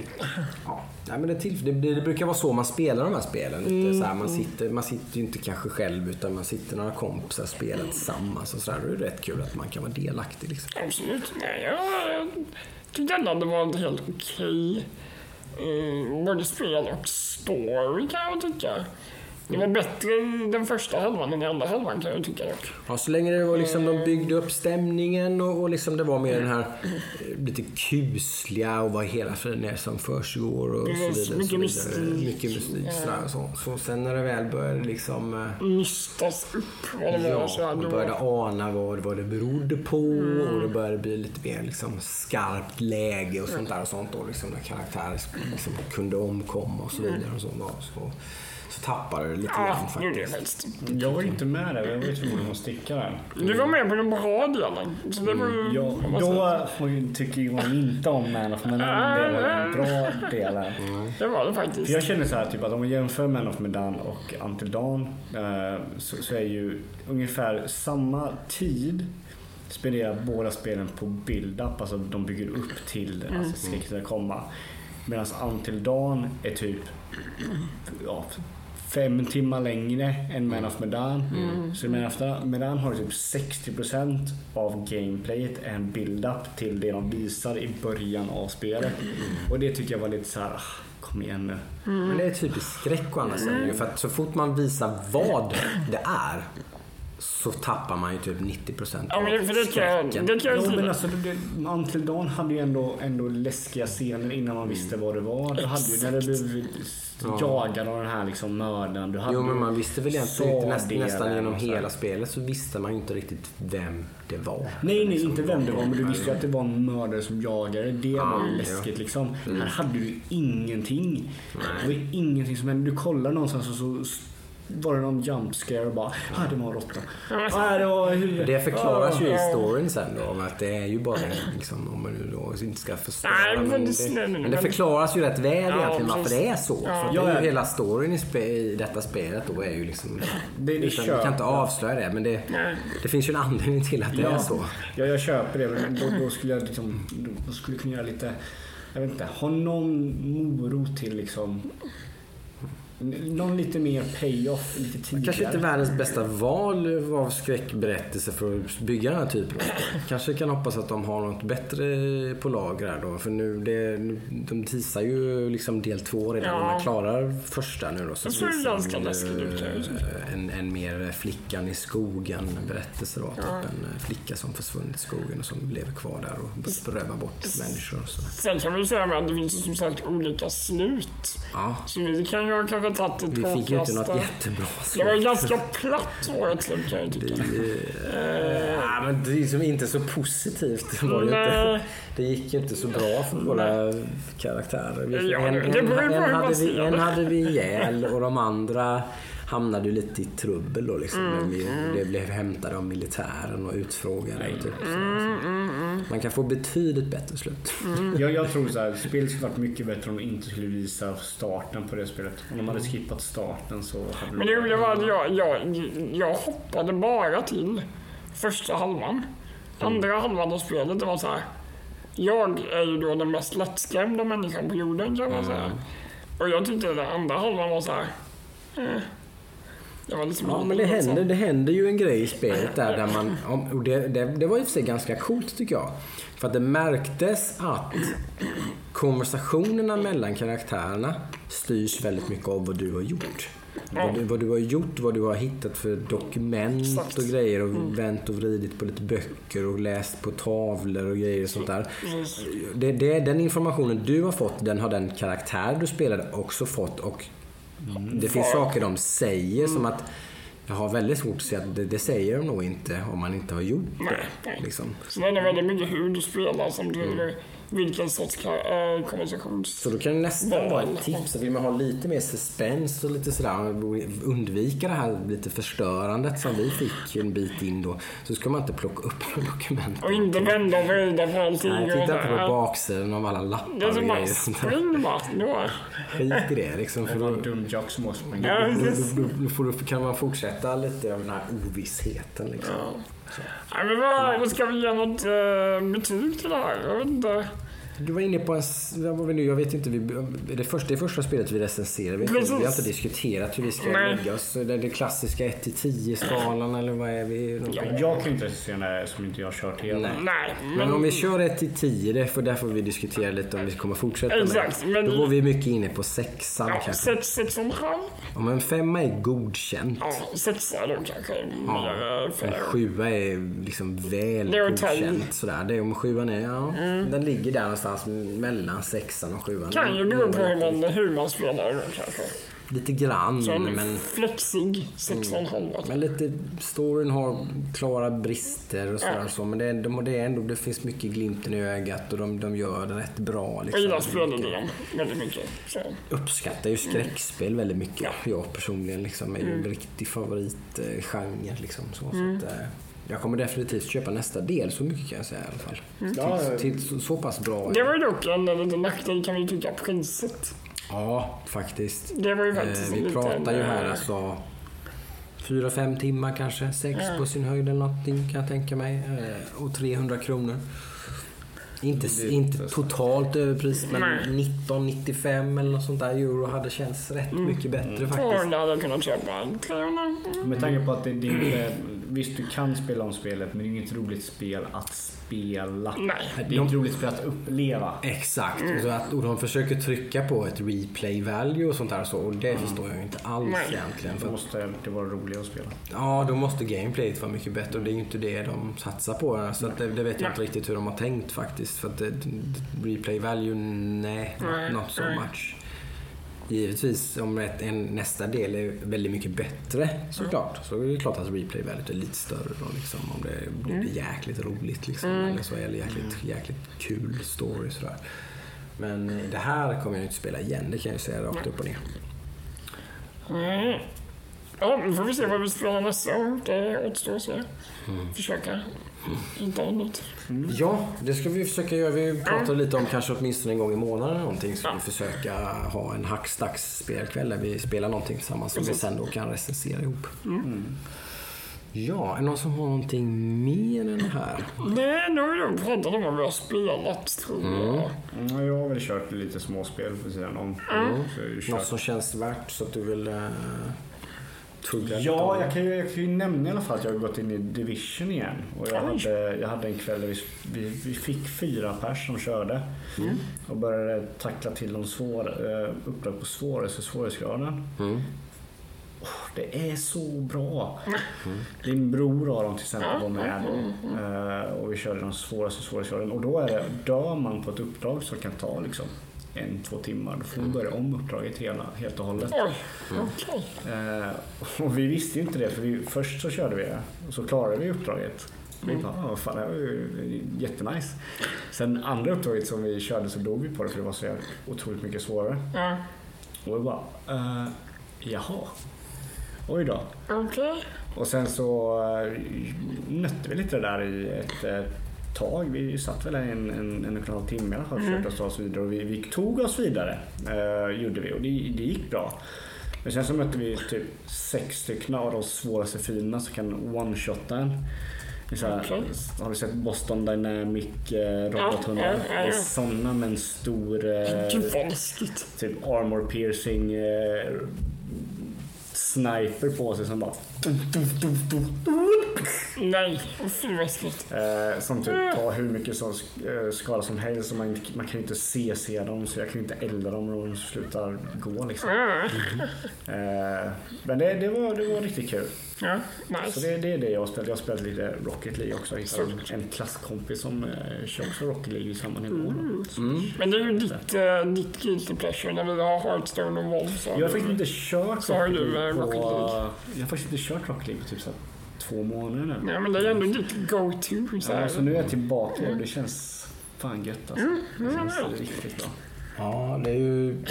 Ja, nej, men det, till, det, det brukar vara så man spelar de här spelen. Lite, så här, man, sitter, man sitter ju inte kanske själv utan man sitter några kompisar och spelar tillsammans. Och så där. Då är det rätt kul att man kan vara delaktig. Liksom. Absolut. Nej, jag, jag tyckte ändå att det var en helt okej eh, både spel och story kan jag tycka. Det var bättre den första halvan än i andra halvan kan jag tycka dock. Ja, så länge det var liksom, de byggde upp stämningen och, och liksom det var mer den här eh, lite kusliga och vad hela friden är som försiggår och så vidare. mycket mystik. Mycket mystik. Ja. Så, så sen när det väl började liksom... eh, Nystas upp vad det var. Ja, man började ana vad, vad det berodde på och det började bli lite mer liksom skarpt läge och sånt där och sånt då. Liksom, när karaktärer liksom kunde omkomma och så vidare. Och så, då, så, så tappade det lite ja, grann faktiskt. Jag var inte med där, jag var ju tvungen att sticka där. Du var med på den bra delen. Så det var ju... Ja, man säger. då får ju- tycker jag inte om Man of Medan. Det var en bra del. Det var det För faktiskt. jag känner så här, typ att om man jämför Man of Medan och Until Dawn eh, så, så är ju ungefär samma tid spenderar båda spelen på build-up, alltså de bygger upp till alltså, skräcket ska komma. Medan Until Dawn är typ ja, fem timmar längre än Man of Medan. Så Man of Medan har typ 60% av gameplayet är en build-up till det de visar i början av spelet. Och det tycker jag var lite så här, ah, kom igen nu. Men det är typiskt skräck å andra sidan. ju, För att så fort man visar vad det är så tappar man ju typ 90% Ja, men av för det kan jag, skräcken. det kan Jo men alltså Until Dawn hade ju ändå, ändå läskiga scener innan man visste vad det var. Du hade ju när du blev jagad av den här liksom mördaren. Du hade Jo men man visste väl egentligen inte nästan genom här. hela spelet så visste man ju inte riktigt vem det var. Nej, nej, Liksom, inte vem det var, men du visste ju Ja. att det var en mördare som jagade. Det var ju Ja. läskigt liksom. Här hade du ingenting. Det var ingenting som hände. Du kollar någonstans och så var det någon jump scare och bara, ah, det var en råtta. Ah, det var. Det förklaras ju i Ja. storyn sen då, om att det är ju bara liksom, om man nu då inte ska förstöra. Men men, men det förklaras ju rätt väl Ja, egentligen varför det är så. Ja. För Ja, det är ja. ju hela storyn i, spe, i detta spelet då är ju liksom... Det- det utan, vi kan inte avslöja det, men det, det finns ju en anledning till att det är så. Ja, jag köper det. Men då, då skulle jag liksom, då skulle kunna göra lite, jag vet inte, ha någon morot till liksom Någon lite mer payoff lite tidigare. Kanske inte världens bästa val av skräckberättelse för att bygga den här typen. Kanske kan hoppas att de har något bättre på lager här då. För nu, det, de teasar ju liksom del två redan. Ja. När man klarar första nu då. Så Det ser de ganska läskigt ut, en, en mer flickan i skogen berättelse då. Typ en flicka som försvunnit i skogen och som lever kvar där och rövar bort människor och sådär. Sen kan vi ju säga att det finns som sagt olika slut. Ja, Så vi kan ju kanske tagit det vi fick ju inte något jättebra Det var ganska platt slut kan jag tycka. Ja, men det är liksom inte så positivt. Det, var Nej. inte, det gick ju inte så bra för våra karaktärer. En, det- det vi, det. hade vi ihjäl och de andra hamnade ju lite i trubbel då liksom. Mm, När vi blev, blev hämtade av militären och utfrågade. Och typ, så, Mm, så. Man kan få betydligt bättre slut. Jag, jag tror så här, spelet skulle varit mycket bättre om de inte skulle visa starten på det spelet. Om de hade skippat starten så hade Men det roliga var att jag, jag, jag hoppade bara till första halvan. Andra halvan av spelet det var så här. Jag är ju då den mest lättskrämda människan på jorden kan man säga. Och jag tyckte den andra halvan var så här. Eh. Var liksom Ja, men det händer, det händer ju en grej i spelet där, där man... Och det, det, det var i och för sig ganska coolt tycker jag. För att det märktes att konversationerna mellan karaktärerna styrs väldigt mycket av vad du har gjort. Vad, du, vad du har gjort, vad du har hittat för dokument Exakt. och grejer och vänt och vridit på lite böcker och läst på tavlor och grejer och sånt där. Precis. Det, det, den informationen du har fått, den har den karaktär du spelade också fått. Och det finns saker de säger som att jag har väldigt svårt att se att det, det säger de nog inte om man inte har gjort Nej, det. Liksom. Så det är väldigt mycket hur du spelar som driver vilken sorts äh, konversations... Så då kan det nästan vara ett tips. att Vill man ha lite mer suspense och lite sådär, undvika det här lite förstörandet som vi fick en bit in då. Så ska man inte plocka upp dokument. Och inte vända och vrida på allting. Nej, och titta inte på baksidan av alla Det är lappar och som bara, spring bara. Då. Skit i det liksom. För Det då, en dum jock som sprungit. Ja, då, då, då, då kan man fortsätta lite av den här ovissheten liksom. Nej, men vad, ska vi ge något eh, betyg till det här? Jag vet inte. Du var inne på en... Vad var vi nu? Jag vet inte. Vi, är det, första, det första spelet vi recenserar. Vi, vi har inte diskuterat hur vi ska Nej. lägga oss. Det är det klassiska 1-10-skalan eller vad är vi? Jag kan inte recensera det här som inte jag har kört hela. Nej. Nej, men, Men om vi kör 1-10, det får, där får vi diskutera lite om vi kommer fortsätta Exakt, med. men- Då går vi mycket inne på sexan ja, kanske. sex, sex och en halv. Om en femma är godkänt. Ja, sexa då kanske. Eh, En sjua är liksom väl godkänt. Sådär. Det är om sjuan är, ja. Den ligger där någonstans mellan sexan och sjuan. Kan ju bero på hur man, hur man spelar kanske. Lite grann, Så en men... flexig sex och en halv. Men lite, storyn har klara brister och sådär Ja. så. Men det, de, det är ändå, det finns mycket glimten i ögat och de, de gör det rätt bra. Jag Liksom. gillar spelidén väldigt mycket. Så. uppskattar ju skräckspel väldigt mycket. Jag personligen liksom är ju Mm. en riktig favoritgenre. Liksom, så, så att, eh, jag kommer definitivt köpa nästa del, så mycket kan jag säga i alla fall. Ja, Till, till så, så pass bra. Det var ju dock en liten nackdel kan vi tycka, priset. Ja, faktiskt. Det var ju faktiskt Eh, vi pratar ju här eh, alltså fyra, fem timmar kanske. Sex på sin höjd eller någonting kan jag tänka mig. Eh, och 300 kronor. Inte, Det inte så. totalt överpris men Nej. 1995 eller något sånt där euro hade känts rätt Mm. mycket bättre faktiskt. Och där hade jag kunnat köpa 300. Med tanke på att det, det är inte... Visst, du kan spela om spelet, men det är inget roligt spel att spela. Nej. Det är inget roligt spel att uppleva. Exakt. Mm. Och, så att, och de försöker trycka på ett replay value och sånt där. Så, och det förstår jag ju inte alls Nej. egentligen. Då För, att- måste det vara roligare att spela. ja, då måste gameplayet vara mycket bättre och det är ju inte det de satsar på. Så att det, det vet jag Nej. inte riktigt hur de har tänkt faktiskt. För att det, replay value, nej, Nej, not so nej. much. Givetvis om ett, en, nästa del är väldigt mycket bättre såklart. Så är det klart att replay value är lite större då liksom. Om det blir Mm. jäkligt roligt liksom. Eller så eller jäkligt, jäkligt kul story sådär. Men eh, det här kommer jag inte spela igen, det kan jag ju säga rakt upp och ner. Mm. Ja, nu får vi se vad vi spelar nästa gång. Det återstår att se. Mm. Försöka hitta något nytt. Ja, det ska vi försöka göra. Vi pratar lite om kanske åtminstone en gång i månaden eller någonting. Så Ja. vi försöka ha en hackstacks spelkväll där vi spelar någonting tillsammans som vi sen då kan recensera ihop. Ja, är det någon som har någonting mer än det här? Nej, nu har vi pratat om vad vi har spelat tror jag. Mm, jag har väl kört lite småspel på sidan om. Ju Något som känns värt så att du vill uh, tugga lite Ja, jag kan, ju, jag kan ju nämna i alla fall att jag har gått in i Division igen. Och jag, Oj. hade, jag hade en kväll där vi, vi, vi fick fyra pers som körde. Och började tackla till de svåra, eh, uppdrag på svåraste svårighetsgraden. Mm. Åh, Det är så bra. Din bror Aron till exempel var med. Eh, och vi körde de svåraste svårighetsgraden. Och då är det, dör man på ett uppdrag som kan ta liksom en, två timmar. Då får man börja om uppdraget hela, helt och hållet. Okej. Eh, och vi visste ju inte det för vi, först så körde vi det och så klarade vi uppdraget. Vi bara, ah, fan, det var ju jättenice. Sen andra uppdraget som vi körde så dog vi på det för det var så otroligt mycket svårare. Ja, Och vi bara, eh, jaha. Oj då. okej. Och sen så eh, nötte vi lite det där i ett eh, tag. Vi satt väl en, en, en och en halv timme i alla fall och försökte ta oss vidare. Och vi, vi tog oss vidare, eh, gjorde vi. Och det, det gick bra. Men sen så mötte vi typ sex stycken av de svåraste fienderna som kan one-shotta en. Okej. Har du sett Boston Dynamic eh, robothundar? Ja, ja, ja. Det är sådana med en stor eh, typ armor piercing eh, sniper på sig som bara Nej, vad läskigt. Eh, som typ tar hur mycket som, eh, skada som helst. Och man, inte- man kan ju inte se, se dem så jag kan ju inte elda dem och de slutar gå liksom. Ja, Eh, men det, det, var, det var riktigt kul. ja Så nice. det, det är det jag har spelat. Jag har spelat lite Rocket League också. Jag hittade en, en klasskompis som eh, kör också Rocket League i samma nivå. då. Men det är ju ditt, uh, ditt guilty pleasure när vi har Hearthstone och WoW. Så Jag har faktiskt inte kört Så Rocket du, League eh, på... Jag har faktiskt inte kört Rocket League på typ så här två månader nu. Ja, men det är ändå ditt go-to. Så Ja, så nu är jag tillbaka och det känns fan gött alltså. Det känns riktigt bra. Ja, det är ju...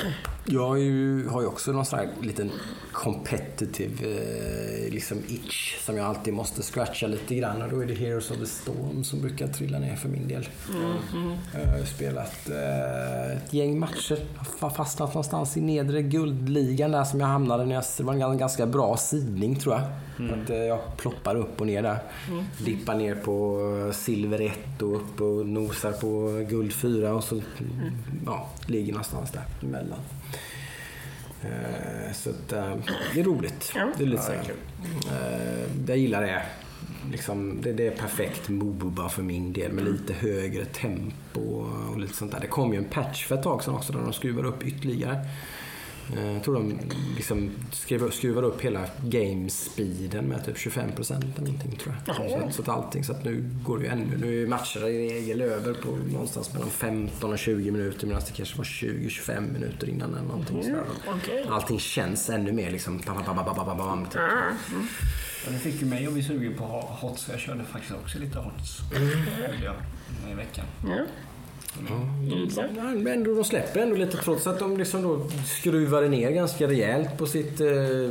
Jag har ju, har ju också någon sån här liten competitive eh, liksom itch som jag alltid måste scratcha lite grann och då är det Heroes of the Storm som brukar trilla ner för min del. Jag har spelat eh, ett gäng matcher. Har fastnat någonstans i nedre guldligan där som jag hamnade när jag, det var en ganska bra sidning tror jag. Att, eh, jag ploppar upp och ner där. Dippar ner på silver 1 och upp och nosar på guld 4 och så ja, ligger någonstans där emellan. Eh, Så att, eh, det är roligt. Ja. Det är lite Ja, det är här. kul. Eh, Jag gillar det. Liksom, det, det är perfekt Moba för min del med lite högre tempo och lite sånt där. Det kom ju en patch för ett tag sedan också där de skruvar upp ytterligare. Eh, Jag tror de liksom skruvar, upp hela game speeden med typ 25 procent eller någonting tror jag. Så, att- så att allting, så att nu går det ju ännu, nu är matcher i regel över på någonstans mellan 15 och 20 minuter medan det kanske var 20-25 minuter innan eller någonting sådär. Okej. Allting känns ännu mer liksom bam, bam, bam, bam, bam, typ. Ja, mm. Ja, det fick ju mig att bli sugen på HOTS. så Jag körde faktiskt också lite HOTS. Jag i veckan. ja. Ja, men ändå, de släpper ändå lite trots att de liksom då skruvade ner ganska rejält på sitt eh,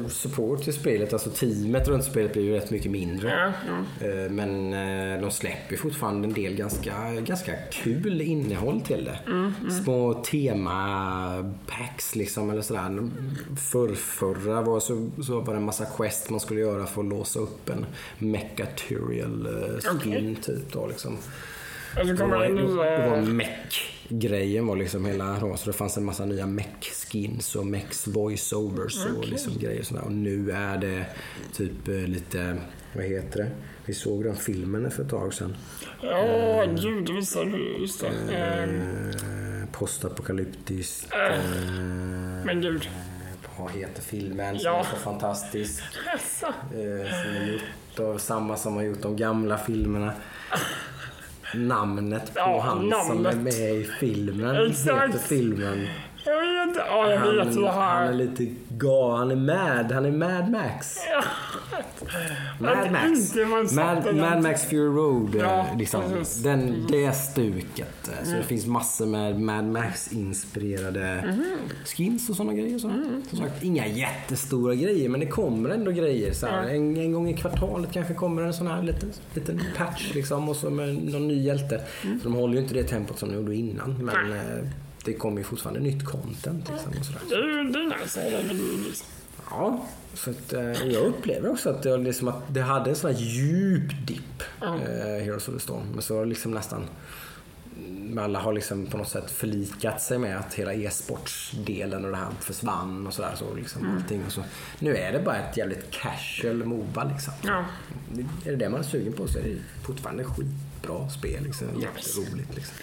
support till spelet. Alltså teamet runt spelet blir ju rätt mycket mindre. Ja. Eh, men eh, de släpper fortfarande en del ganska, ganska kul innehåll till det. Små tema-packs liksom eller sådär. Förra var så, så var det en massa quest man skulle göra för att låsa upp en Mechatural eh, skin Okej. typ då liksom. Och så kommer det var nya... mech-grejen var liksom hela så det fanns en massa nya mech-skins och mechs voiceovers och liksom grejer sådär. Och nu är det typ eh, lite, vad heter det? Vi såg den filmen för ett tag sedan. Ja, gud, det visar du. Just det. Eh, postapokalyptiskt. Eh, Men gud. vad heter filmen som Ja. är så fantastisk? Eh, som är gjort av samma som har gjort de gamla filmerna. Namnet på Ja, han som är namnet. med i filmen Exakt. heter filmen. Jag vet Ja, jag vet Han, det han är lite gal. Han är mad. Han är Mad Max. Mad Max. Mad, Mad Max Fury Road. eh, Ja, liksom, precis. den, det stuket. eh, Så det finns massor med Mad Max-inspirerade skins och sådana grejer. Så. Som sagt, inga jättestora grejer, men det kommer ändå grejer. Så här. En, en gång i kvartalet kanske kommer en sån här liten, liten patch liksom, och så med någon ny hjälte. Så de håller ju inte det tempot som de gjorde innan. Men eh, det kommer ju fortfarande nytt content. Liksom, och sådär. Liksom. Ja, så att, eh, jag upplever också att det, liksom att det hade en sån här djup dipp, Ja. eh, Heroes of the Storm. Men så liksom nästan alla har liksom på något sätt förlikat sig med att hela e-sportsdelen och det här försvann och sådär. Så liksom allting. Och så. Nu är det bara ett jävligt casual Moba liksom. Ja. Är det det man är sugen på så är det fortfarande skitbra spel. Liksom. Jätteroligt. Liksom.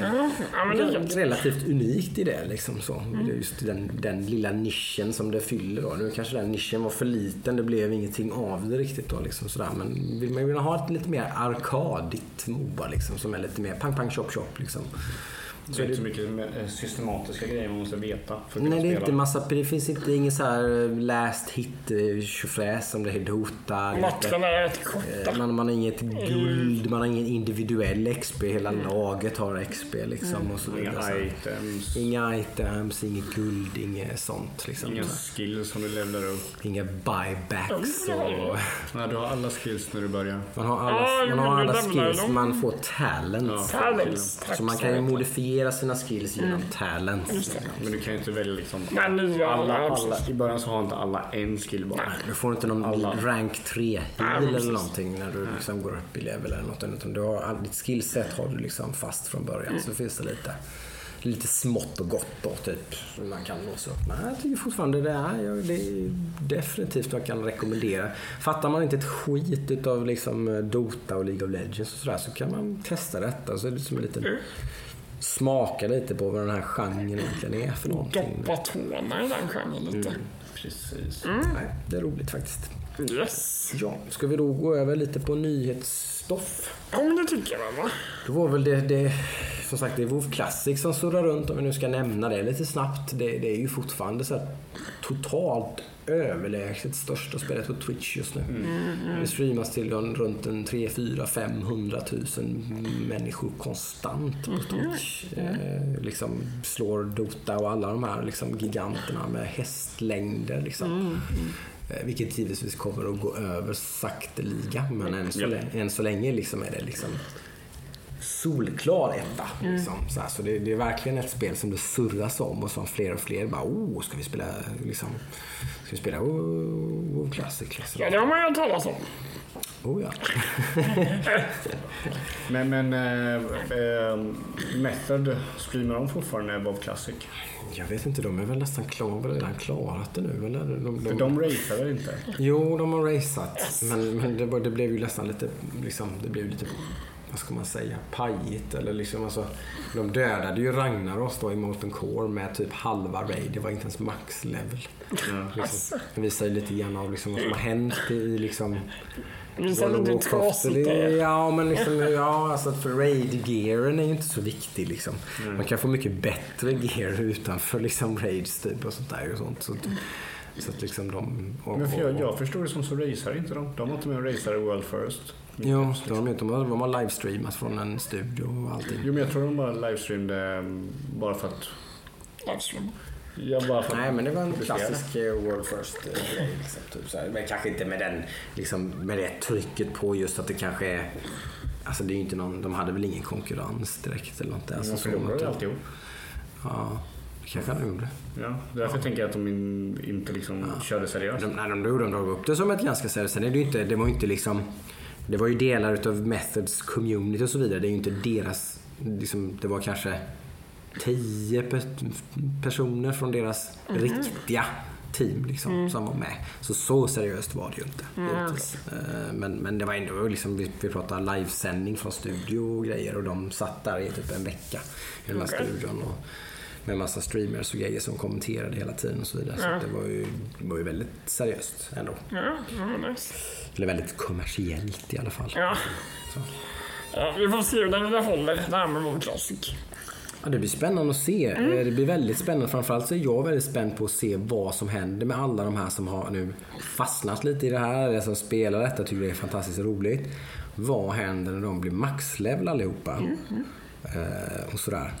Är gött. Relativt unikt i det. Liksom, så. Det är Just den, den lilla nischen som det fyller. Då. Nu kanske den nischen var för liten. Det blev ingenting av det riktigt. Då, liksom, sådär. Men vill man vill ha ett lite mer arkadigt Moba liksom, som är lite mer pang, pang, chop, chop. Liksom. Det är inte så mycket eh, systematiska grejer man måste veta för att Nej, det är inte massa, det finns inte ingen så här last hit eh, tjofräs som det är Dota. Matcherna är rätt korta. Eh, Man, man har inget guld, man har ingen individuell XP. Hela laget har XP liksom. Och så. Inga Så items, Inga items, inget guld, inget sånt. Liksom. inga skills som du levlar upp. Inga buybacks. Och Nej, du har alla skills när du börjar. man har alla, Ja, man har alla skills. Man får talents. Talents, tack Så man kan ju mycket. Modifiera sina skills genom talents. Men du kan ju inte välja liksom... Alla, alla, alla, I början så har inte alla en skill bara. Du får inte någon Alla. rank 3 Nej, heal eller någonting när du liksom går upp i level eller något. Utan du har, ditt skillset har du liksom fast från början. Mm. Så finns det lite, lite smått och gott då typ. Man kan låsa upp. Men jag tycker fortfarande det är, det är definitivt jag kan rekommendera. Fattar man inte ett skit utav liksom Dota och League of Legends och sådär så kan man testa detta. Så är det som en liten Mm. Smaka lite på vad den här genren egentligen är för någonting. Doppa tårna i den genren lite. Precis. Mm. Nej, det är roligt faktiskt. Yes. Ja, ska vi då gå över lite på nyhetsstoff? Ja, men det tycker jag va? Då var väl det, det som sagt, det är WoW Classic som surrar runt om vi nu ska nämna det lite snabbt. Det, det är ju fortfarande så totalt överlägset största spelet på Twitch just nu. Det streamas till runt en 3, 4, 500 000 människor konstant på Twitch. Eh, liksom slår Dota och alla de här liksom, giganterna med hästlängder. Liksom. Eh, Vilket givetvis kommer att gå över sakteliga. Men än så, Ja. länge, än så länge liksom är det liksom solklar etta. Liksom. Så, här, så det, det är verkligen ett spel som det surras om och som fler och fler bara oh, ska vi spela liksom, ska vi spela WoW Classic? Ja, det har man ju hört talas om. Oh, ja. Men, men äh, äh, Method streamar de fortfarande WoW Classic? Jag vet inte, de är väl nästan klar, väl redan klarat det nu? Eller? De, För de, de racear väl inte? Jo, de har raceat. Men, men det, det blev ju nästan lite, liksom, det blev lite, vad ska man säga, pajigt. Eller liksom, alltså, de dödade ju Ragnaros då i Molten Core med typ halva raid. Det var inte ens max level. Liksom. Det visar ju lite grann av liksom, vad som har hänt i liksom, Det visar World of lite hur Warcraft. trasigt Det- det är. Ja, men liksom, ja, alltså för raid-gearen är ju inte så viktig. Liksom. Man kan få mycket bättre gear utanför liksom, raids typ, och sånt där. Och sånt. Så, så att liksom de... Och, Men för jag, jag förstår det som så racear inte de. De var inte med och raceade World First. Jo, det har de gjort. De har, livestreamat från en studio och allting. Jo men jag tror de bara livestreamade mm, bara för att... Livestream. Ja, bara för att Nej, men det var en klassisk eh, World First-grej. Liksom, typ, så här. Men kanske inte med, den, liksom, med det trycket på just att det kanske är... Alltså det är ju inte någon, de hade väl ingen konkurrens direkt eller något. där. Alltså, De så något- ju alltihop. Ja, det kanske de gjorde. Ja, därför tänker jag att de in, inte liksom körde seriöst. De, nej, de, de, de drog upp det som ett ganska seriöst. Sen är det ju inte, det var ju inte liksom... Det var ju delar utav Methods community och så vidare. Det är ju inte deras... Liksom, det var kanske tio pe- personer från deras riktiga team liksom, som var med. Så så seriöst var det ju inte. givetvis. Eh, Men, men det var ändå liksom, vi, vi pratade livesändning från studio och grejer och de satt där i typ en vecka i den här Okej. studion. Och, med massa streamers och grejer som kommenterade hela tiden och så vidare. Så Ja. att det var ju, var ju väldigt seriöst ändå. Ja, ja, nice. Eller väldigt kommersiellt i alla fall. Ja. Så. ja. Vi får se hur länge det håller, det här med WoW Classic. Ja, det blir spännande att se. Eh, Det blir väldigt spännande. Framförallt så är jag väldigt spänd på att se vad som händer med alla de här som har nu fastnat lite i det här. Eller som spelar detta tycker det är fantastiskt roligt. Vad händer när de blir maxlevel allihopa? Eh, och sådär.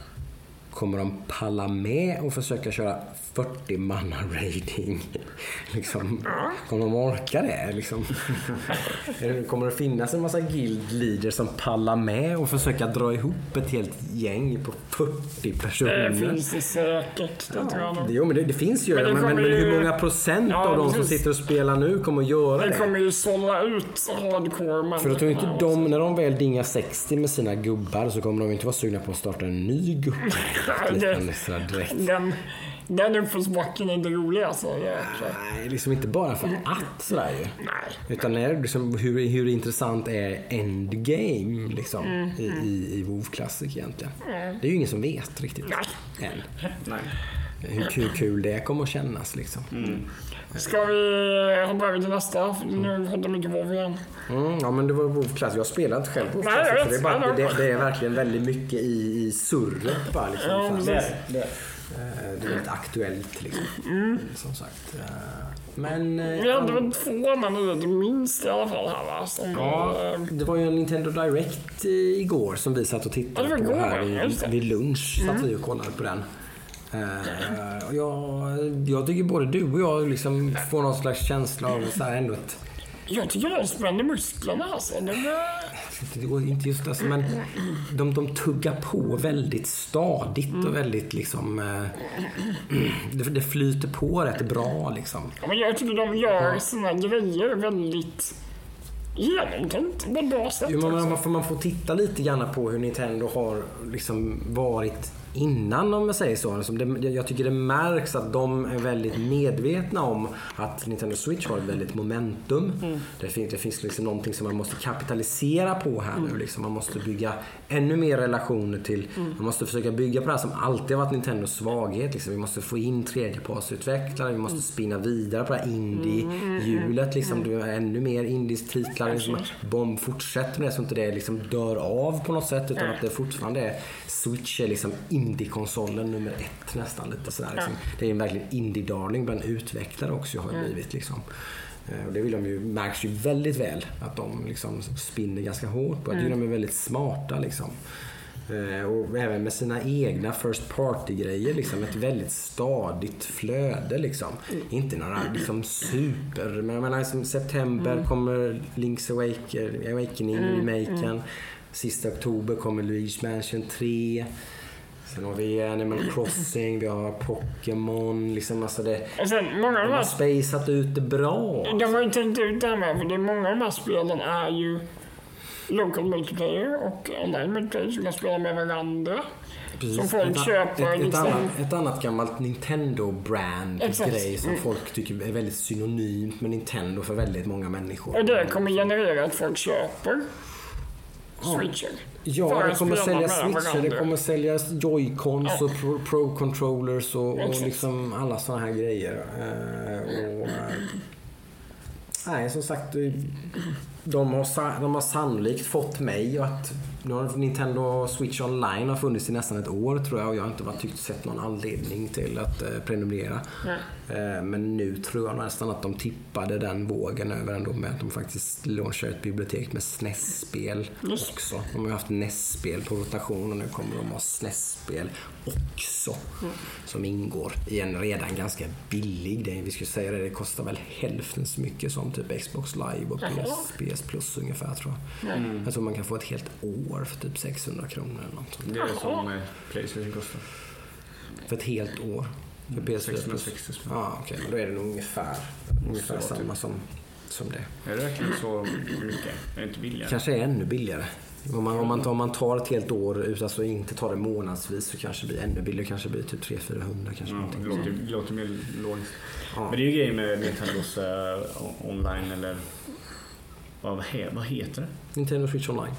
Kommer de palla med och försöka köra 40 manna raiding? liksom, kommer de orka det? Liksom? kommer det finnas en massa guild leaders som pallar med och försöka dra ihop ett helt gäng på 40 personer? Det finns det säkert. Det tror jag nog. Jo, men det, det finns ju. Men Men, det men, men hur många procent Ja, av de som sitter och spelar nu kommer att göra Det det? kommer ju sålla ut hardcore För jag tror inte de, när de väl dingar 60 med sina gubbar så kommer de inte vara sugna på att starta en ny gubbe. Direkt. Den, den uppförsbacken är inte rolig alltså. Nej, liksom inte bara för att sådär ju. Nej. Utan är det liksom hur, hur intressant är endgame liksom, Mm. i, i, i WoW Classic egentligen? Det är ju ingen som vet riktigt Nej. än. Nej. Hur kul, kul det kommer att kännas liksom. Ska vi hoppa över till nästa? Nu har de mycket WoW igen. Mm, ja men det var WoW Classic. Jag spelar inte själv WoW Nej, Classic. så det, är bara, Nej, det, det är verkligen väldigt mycket i, i surret bara. Liksom, Ja, så här. precis. Det, det. Eh, Det är väldigt aktuellt liksom. Som sagt. Eh, Men... eh, Vi hade väl två nyheter minst i alla fall här va? Som, Ja, eh, det var ju en Nintendo Direct eh, igår som vi satt och tittade Ja, det var på igår, här det. vid, vid lunch. Satt vi och kollade på den. Och jag, jag tycker både du och jag liksom får någon slags känsla av så här ändå ett Jag tycker de spänner musklerna alltså. Det går inte just alltså, men de, de tuggar på väldigt stadigt och väldigt liksom... Eh, det, det flyter på rätt bra liksom. Ja, men jag tycker de gör sina grejer väldigt genomtänkt på ett bra sätt. Jo, också. man, får, man får titta lite grann på hur Nintendo har liksom varit innan om jag säger så. Jag tycker det märks att de är väldigt medvetna om att Nintendo Switch har ett väldigt momentum. Det, finns, det finns liksom någonting som man måste kapitalisera på här nu. Liksom. Man måste bygga ännu mer relationer till... Man måste försöka bygga på det här som alltid har varit Nintendos svaghet. Liksom. Vi måste få in tredjepartsutvecklare. Vi måste spinna vidare på det här indie-hjulet. Liksom. Du har ännu mer indies-titlar. Liksom. Bomb fortsätter med det så inte det liksom dör av på något sätt. Utan att det fortfarande är Switch är liksom indie-konsolen nummer ett nästan. Lite sådär, liksom. Det är en verkligen indie-darling bland utvecklare också har det blivit. Liksom. Eh, Och det vill de ju, märks ju väldigt väl att de liksom spinner ganska hårt på. Jag tycker de är väldigt smarta liksom. Eh, Och även med sina egna first party-grejer. Liksom, ett väldigt stadigt flöde. Liksom. Inte några liksom, super... Men jag menar, som september kommer Link's Awaken- Awakening, remaken. Sista oktober kommer Luigi's Mansion 3. Sen har vi Animal Crossing, vi har Pokémon. Liksom, alltså det, sen, många av de har spaceat ut det bra. De har ju tänkt ut det här med, för det är många av de här spelen är ju local multiplayer och online multiplayer som kan spela med varandra. Som folk ett, köper ett, ett, liksom. annat, ett annat gammalt Nintendo-brand Exakt. grej som Mm. folk tycker är väldigt synonymt med Nintendo för väldigt många människor. Och det kommer generera att folk köper switcher. Ja, det att kommer spela sälja switcher, det kommer säljas joycons Ja. och pro- pro-controllers och, och liksom alla sådana här grejer. Eh, och, eh, nej, som sagt. De har, de har sannolikt fått mig att nu har Nintendo Switch Online har funnits i nästan ett år tror jag och jag har inte varit tyckt sett någon anledning till att eh, prenumerera. Eh, Men nu tror jag nästan att de tippade den vågen över ändå med att de faktiskt launchar ett bibliotek med SNES-spel också. De har ju haft NES-spel på rotation och nu kommer de ha SNES-spel också. Som ingår i en redan ganska billig. Det, vi skulle säga det, det kostar väl hälften så mycket som typ Xbox Live och. PS, PS Plus ungefär tror jag. Jag tror man kan få ett helt år för typ 600 kronor eller något. sånt. Det är som eh, Playstation kostar. För ett helt år. För PS4 Plus. 660 spänn. Ja, okej. Då är det nog ungefär, ungefär vara samma som, som det. Är det verkligen så mycket? Är det inte billigare? Kanske är ännu billigare. Om man, om man, tar- om man tar ett helt år, ut- alltså inte tar det månadsvis, så kanske det blir ännu billigare. Kanske blir typ 300-400 kanske. Ja, det låter, det låter mer logiskt. Ja. Men det är ju grejen med Nintendos eh, online eller vad, vad heter det? Nintendo Switch Online.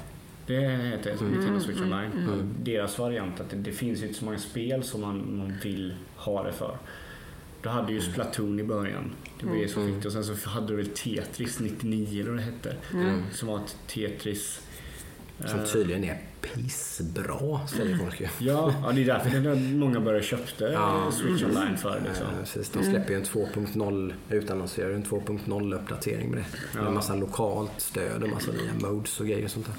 Det heter mm. Nintendo Switch Online. Deras variant att det, det finns ju inte så många spel som man, man vill ha det för. Du hade ju Splatoon i början. Det var det som fick. Och sen så hade du väl Tetris 99 eller vad det hette. Som var ett Tetris. Som eh, tydligen är pissbra, säger folk ju. Ja, ja, det är därför det är många började köpte Ja. Switch Online för. Liksom. Precis, de släpper ju en 2.0, utannonserar ju en 2.0 uppdatering med det. Med Ja. en massa lokalt stöd och massa nya modes och grejer och sånt där.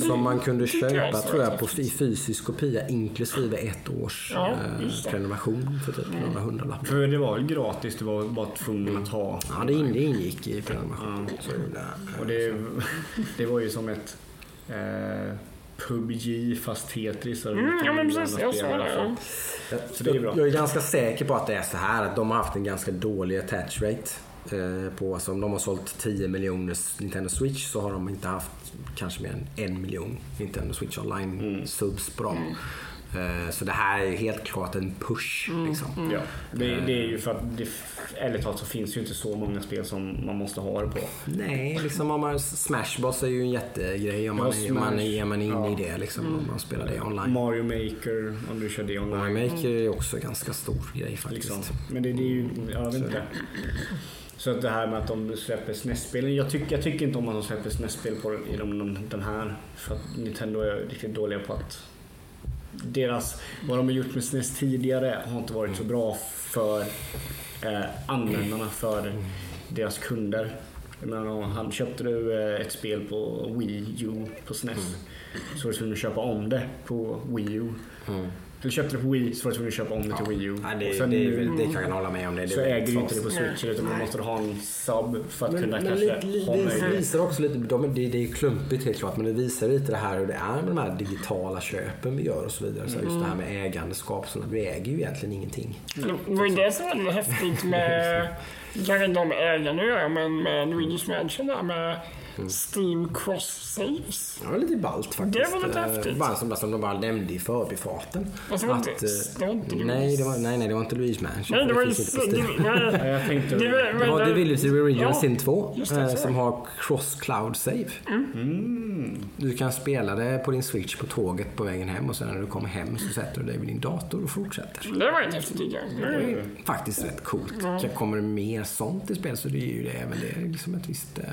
Som man kunde köpa tror jag på i fysisk kopia inklusive ett års Ja, eh, prenumeration för typ några hundralappar. För det var väl gratis, du var bara tvungen att ha. Ja, det in- det ingick i prenumerationen. Det, Och det, det var ju som ett eh, PubG fast Tetris. Mm, ja men precis, jag såg det. ja. Så det är bra. Jag är ganska säker på att det är så här att de har haft en ganska dålig attach rate. Eh, på, alltså om de har sålt 10 miljoner Nintendo Switch så har de inte haft kanske mer än en miljon Nintendo Switch online Mm. subs på dem. Eh, så det här är ju helt klart en push. Mm. Liksom. Ja, det, det är ju för att det, ärligt talat så finns ju inte så många spel som man måste ha det på. Nej, liksom om man, Smash Bros är ju en jättegrej om man, Ja, man, är, är man inne i Ja. det. Liksom, Om man spelar det online. Mario Maker, om du kör det online. Mario Maker är också en ganska stor grej faktiskt. Liksom. Men det, det är ju, jag vet inte. Så att det här med att de släpper SNES-spelen. Jag, tycker jag tycker inte om att de släpper SNES-spel på i de, de, den här. För att Nintendo är riktigt dåliga på att deras, vad de har gjort med SNES tidigare har inte varit så bra för eh, användarna, för deras kunder. Jag menar, han köpte du eh, ett spel på Wii U på SNES så var du tvungen att köpa om det på Wii U. Mm. Eller köpte det på Wii så var du tvungen att köpa om det till Wii U. Ja, det, Och sen det, nu- det kan jag hålla med om. Det, det så äger du inte det på switchen utan man måste ha en sub för att Men, kunna men kanske lite, lite, ha det möjlighet. visar också lite, de, det, det är klumpigt helt klart, men det visar lite det här hur det är med de här digitala köpen vi gör och så vidare. Så just det här med ägandeskap, så du äger ju egentligen ingenting. Det var ju det som var häftigt med, kanske inte med ägarna att göra, men med Luigi's Mansion där med Steam Cross Saves. Ja, det var lite ballt faktiskt. Det var lite Eh, häftigt. Bara som, som de bara nämnde i förbifarten. Alltså, det var inte- eh, det var inte nej, det var, nej, nej, det var inte Louise Mansion. Nej, det var ju... Det, det, Ja, jag tänkte... det, var- Det var The Village Original Ja, Sin 2 just det, eh, som har cross cloud save. Mm. Du kan spela det på din switch på tåget på vägen hem och sen när du kommer hem så sätter du dig vid din dator och fortsätter. Det var inte häftigt tycker jag. Faktiskt rätt coolt. Kommer det mer sånt i spel så det är ju det även det. är liksom ett visst eh,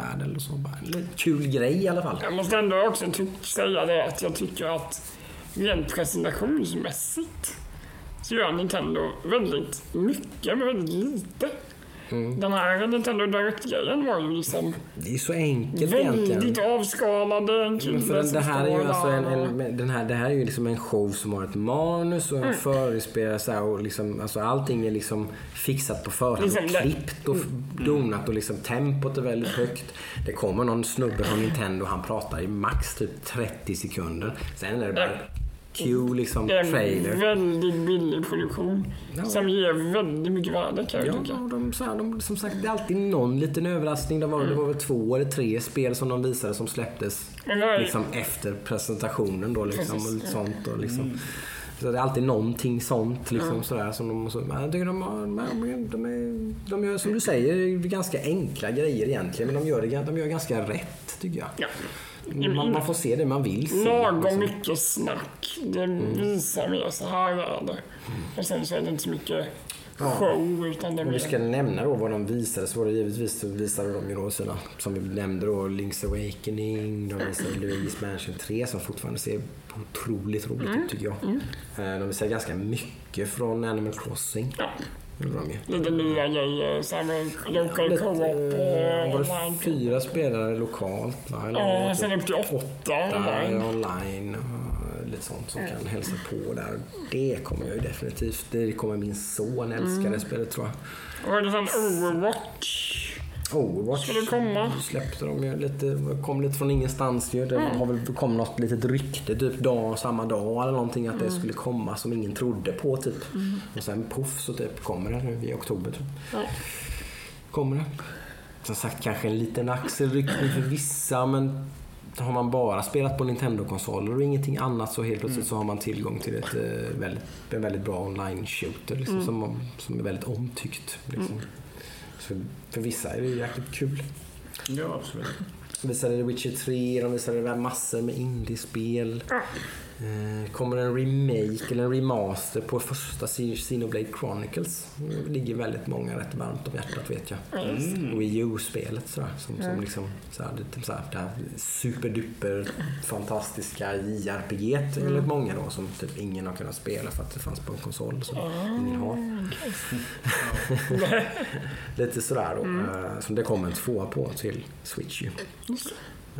mervärde eller så. Bara en kul grej i alla fall. Jag måste ändå också säga det att jag tycker att rent presentationsmässigt så gör Nintendo väldigt mycket med väldigt lite. Mm. Den här Nintendo Direct-grejen var ju liksom Det är så enkelt egentligen. väldigt avskalade. En Men kille för den, som det, här är ju alltså en, en, den här, det här är ju liksom en show som har ett manus och en Mm. förespelare och liksom, alltså allting är liksom fixat på förhand. Liksom klippt och donat och liksom tempot är väldigt högt. Det kommer någon snubbe från Nintendo och han pratar i max typ 30 sekunder. Sen är det bara cue liksom Det är en trailer. väldigt billig produktion Ja. som ger väldigt mycket värde kan jag Ja, tycka. de, så här, de, som sagt, det är alltid någon liten överraskning. Det var, det var väl två eller tre spel som de visade som släpptes är- liksom efter presentationen då liksom, Precis, och lite sånt. Och liksom. Så det är alltid någonting sånt liksom sådär som de... Så, jag tycker de, de, de, är, de gör som du säger ganska enkla grejer egentligen men de gör, det, de gör ganska rätt tycker jag. Ja. Man, man får se det man vill se. Lagom liksom. mycket snack. Det Mm. visar mer så här är det. Och sen så är det inte så mycket show utan det Om vi ska nämna då vad de visade så var det givetvis så visade de ju då sina, som vi nämnde då, Link's Awakening, de visade Luigi's Mansion 3 som fortfarande ser otroligt roligt ut tycker jag. Eh, De visade ganska mycket från Animal Crossing. Ja, Lite nya grejer. Co-op eh, och var det fyra spelare lokalt? Va? Eller Ja, var sen upp till åtta åtta online. online och lite sånt som kan hälsa på där. Det kommer jag ju definitivt. Det kommer min son älska Mm. det spelet tror jag. Är det sen Overwatch? Overwatch det komma? släppte de ju lite, kom lite från ingenstans ju. Det Mm. har väl kom något litet rykte typ dag, samma dag eller någonting att Mm. det skulle komma som ingen trodde på typ. Och sen poff så typ kommer det nu i oktober typ. Ja. Kommer det. Som sagt kanske en liten axelryckning för vissa men har man bara spelat på Nintendo-konsoler och ingenting annat så helt plötsligt så har man tillgång till ett eh, väldigt, en väldigt bra online-shooter liksom, som, som är väldigt omtyckt. Liksom. Så för vissa är det jäkligt kul. Ja, absolut. De visade The Witcher 3, de visade massor med indiespel. Eh, kommer en remake eller en remaster på första Xenoblade Chronicles. Det ligger väldigt många rätt varmt om hjärtat vet jag. Mm. Wii U-spelet sådär. Som, som liksom, såhär, lite såhär, det här superduper fantastiska JRPG enligt många då som typ ingen har kunnat spela för att det fanns på en konsol som ingen har. Lite sådär då. Eh, som det kom en tvåa på till Switch ju.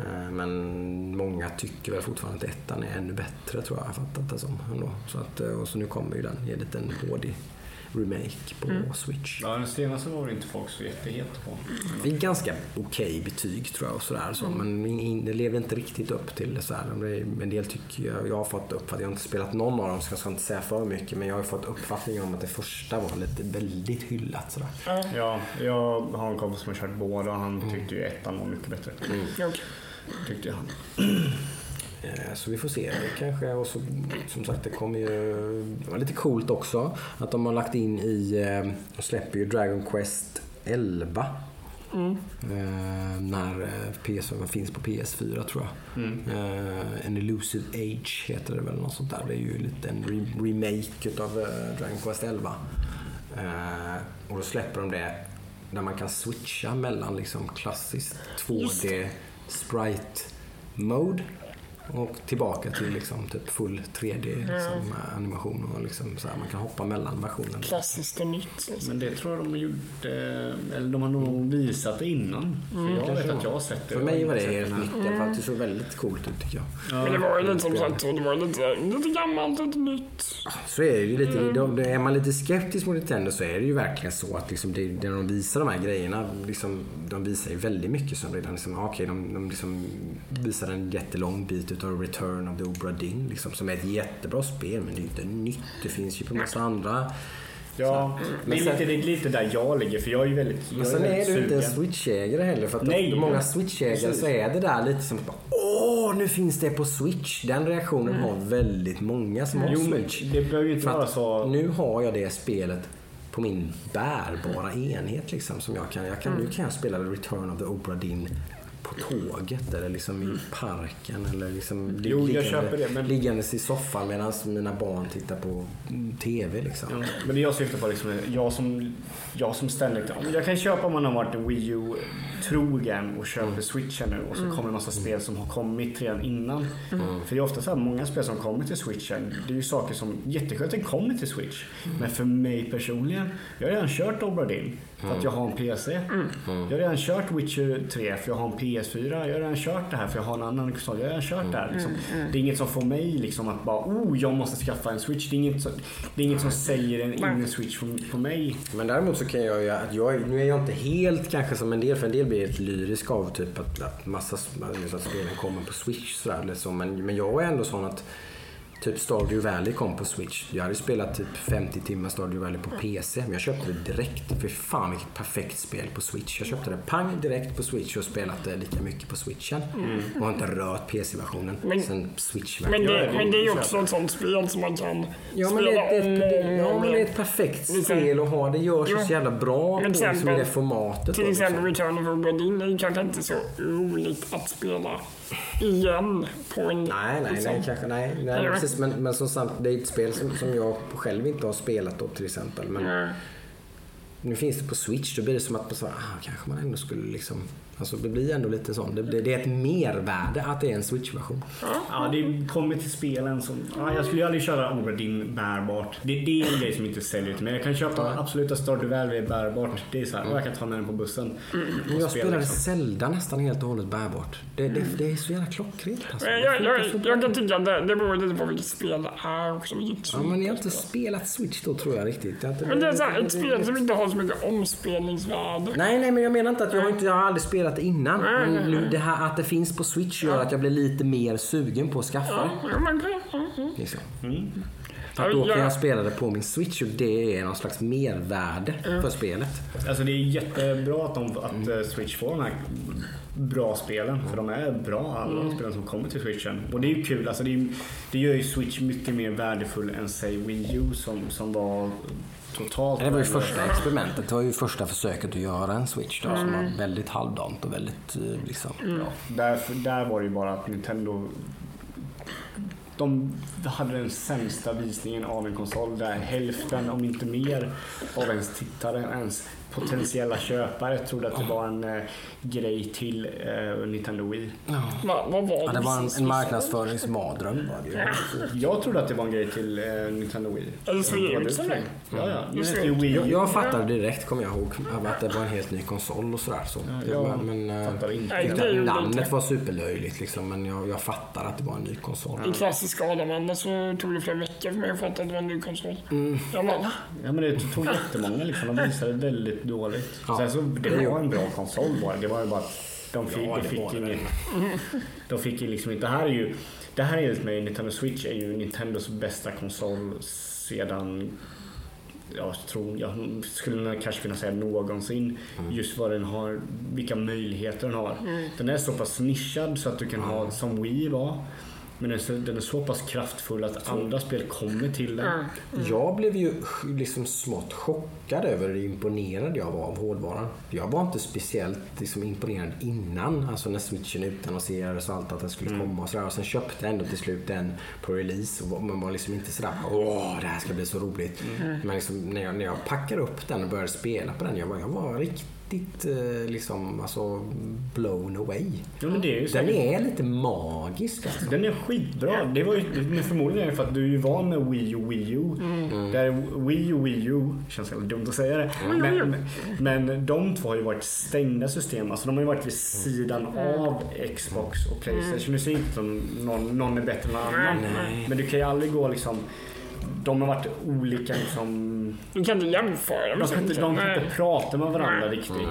Eh, Men många tycker väl fortfarande att ettan är ännu bättre tror jag, jag fattat det som. Ändå. Så att, eh, och så nu kommer ju den i en liten HD-remake på Switch. Ja, den senaste var det inte folk så jättehet på. Det är ganska okej betyg tror jag och sådär. Så, men in- det lever inte riktigt upp till det. Så här. En del tycker jag, jag har fått upp, jag har inte spelat någon av dem så jag ska inte säga för mycket. Men jag har fått uppfattningen om att det första var lite väldigt hyllat. Sådär. Ja, jag har en kompis som har kört båda och han tyckte ju ettan var mycket bättre. Okej. Tyckte han. Eh, Så vi får se. Det kanske, och så, som sagt, det kommer ju... Det var lite coolt också att de har lagt in i... eh, De släpper ju Dragon Quest 11. Mm. Eh, när eh, PS, finns på PS4 tror jag. Mm. Eh, en Elusive Age heter det väl, något sånt där. Det är ju lite en re- remake utav eh, Dragon Quest 11. Eh, och då släpper de det där man kan switcha mellan liksom klassiskt 2D sprite mode och tillbaka till liksom typ full 3D liksom, eh, animation och liksom så här, man kan hoppa mellan versionerna. Klassiskt och nytt. Liksom. Men det tror jag de gjorde, eller de har nog visat det innan. För jag vet att jag har sett det. För mig var det helt nytt. Det, faktiskt såg väldigt coolt ut tycker jag. Ja. Men det var ju lite som sagt det var lite, lite gammalt lite nytt. Så är det ju lite. De, är man lite skeptisk mot Nintendo så är det ju verkligen så att liksom det, när de visar de här grejerna, liksom, de visar ju väldigt mycket som redan liksom, okej, de, de liksom visar en jättelång bit utav Return of the Obra Dinn liksom, som är ett jättebra spel men det är inte nytt. Det finns ju på massa andra. Ja, det är, sen- lite, det är lite där jag ligger för jag är ju väldigt Men sen är väldigt du inte en. Switch-ägare heller för att Nej, många. Switch-ägare så är det där lite som bara, Åh, nu finns det på Switch. Den reaktionen har väldigt många som har Jo, Switch. det behöver ju inte vara så... nu har jag det spelet på min bärbara enhet liksom. Som jag kan, jag kan, Nu kan jag spela Return of the Obra Dinn på tåget eller liksom i parken eller liksom Jo, jag liggande- köper det, men- liggandes i soffan medan mina barn tittar på mm, TV liksom. Ja, men det jag syftar på liksom, jag som, jag som men jag kan köpa om man har varit en Wii U trogen och köper switchen nu och så kommer en massa spel som har kommit redan innan. För det är ofta så här, många spel som kommer till switchen, det är ju saker som, jätteskönt att det kommer till switch. Men för mig personligen, jag har redan kört Obra Dinn för att jag har en PC. Jag har redan kört Witcher 3 för jag har en PS4. Jag har redan kört det här för jag har en annan konsol. Jag har redan kört det här. Liksom. Det är inget som får mig liksom att bara, oh, jag måste skaffa en switch. Det är inget, som- det är inget som säger en in en switch på, mig. Men däremot så kan jag ju, att jag, nu är jag inte helt kanske som en del, för en del blir helt lyrisk av typ att, att massa att spelen kommer på Switch sådär så. Men, men jag är ändå sån att Typ Stardew Valley kom på Switch. Jag hade spelat typ 50 timmar Stardew Valley på PC. Men jag köpte det direkt. För fan vilket perfekt spel på Switch. Jag köpte det pang direkt på Switch och spelat det lika mycket på Switchen. Och har inte rört PC-versionen Men- sen Men Switch-versionen. det, men det är ju också ett sånt spel som man kan Ja men, det, spela är ett, om det, och ja men det är ett perfekt Liksom- spel att ha. Det görs ju Ja. så jävla bra Men på, till liksom, i det exempel- formatet. Till exempel liksom. Return of Obra Dinn är ju kanske inte så roligt att spela igen på en... Nej, nej, liksom. nej, kanske, nej, nej precis. Men, men som sagt, det är ett spel som, som jag själv inte har spelat då till exempel. Men nu finns det på Switch, då blir det som att så, ah, kanske man ändå skulle liksom... Alltså det blir ändå lite sån. Det, det, det är ett mervärde att det är en Switch-version. Ja, det kommer till spelen som... Ja, jag skulle ju aldrig köra Obra Dinn bärbart. Det, det är en grej som inte säljer till mig. Jag kan köpa absoluta Stardew Valley bärbart. Det är så här, och jag kan ta med den på bussen. och Men jag spela, spelade liksom. Zelda nästan helt och hållet bärbart. Det, det, det är så jävla klockrent alltså. Jag, jag, jag, bra. kan tycka att det, det beror lite på vilket spel det är också. Ja, men ni har inte spel. spelat Switch då tror jag riktigt. Jag Men det är så här, ett spel som inte har så mycket omspelningsvärde. Nej, nej, men jag menar inte att jag har, inte, jag har aldrig spelat det innan. Nej, Men nej, nu, det här att det finns på Switch gör att jag blir lite mer sugen på att skaffa det. Liksom. Mm. För då kan Ja. jag spela det på min Switch och det är någon slags mervärde för spelet. Alltså det är jättebra att, de, att eh, Switch får de här bra spelen. För de är bra, alla Mm. spelen som kommer till Switchen. Och det är ju kul. Alltså det, är, det gör ju Switch mycket mer värdefull än säg Wii U som, som var totalt... Det var ju första experimentet. Det var ju första försöket att göra en Switch då, som Mm. var väldigt halvdant och väldigt eh, liksom... Ja, där, där var det ju bara att Nintendo de hade den sämsta visningen av en konsol där hälften, om inte mer, av ens tittare, ens potentiella köpare trodde att det var en eh, grej till eh, Nintendo Wii. Va, vad var Ja, det? det var en, en marknadsföringsmardröm var det ju. Jag trodde att det var en grej till eh, Nintendo Wii. Eller så Det det det det. Ja, ja. Nu Mm. heter ju Wii Jag, fattade direkt, kommer jag ihåg, att det var en helt ny konsol och sådär. Så. Det jag var, men, eh, inte. Nej, det ju namnet var superlöjligt liksom, men jag, jag fattar att det var en ny konsol. I klassisk Adam-anda så tog det flera veckor för mig att fatta att det var en ny konsol. Jag bara, va? Ja men det tog jättemånga liksom. De visade väldigt dåligt. Ja. Sen så, det var en bra konsol bara. Det var ju bara att de fick, Ja, det fick ingen... De fick ju liksom inte... Det här är ju... Det här är ju med Nintendo Switch är ju Nintendos bästa konsol sedan... Jag tror, jag skulle kanske kunna säga någonsin. Just vad den har, vilka möjligheter den har. Den är så pass nischad så att du kan ha som Wii var. Men den är, så, den är så pass kraftfull att andra spel kommer till den. Jag blev ju liksom smått chockad över hur imponerad jag var av hårdvaran. Jag var inte speciellt liksom imponerad innan, alltså när switchen utannonserades och allt att den skulle komma och sådär. Och sen köpte jag ändå till slut den på release och man var liksom inte sådär åh det här ska bli så roligt. Men liksom, när, jag, när jag packade upp den och började spela på den, jag var, jag var riktigt eh, liksom alltså blown away. Ja, men det är ju så. Den är lite magisk alltså. Den är skitbra. Det var ju, men förmodligen är det för att du är ju van med Wii U Wii U. Där Wii U Wii U, känns jävla dumt att säga det. Men, men de två har ju varit stängda system. Alltså de har ju varit vid sidan av Xbox och Playstation. Nu jag inte de- någon, någon är bättre än någon annan. Nej. Men du kan ju aldrig gå liksom... De har varit olika liksom... Du kan inte jämföra De med kan inte, de kan Nej. inte prata med varandra Nej. riktigt.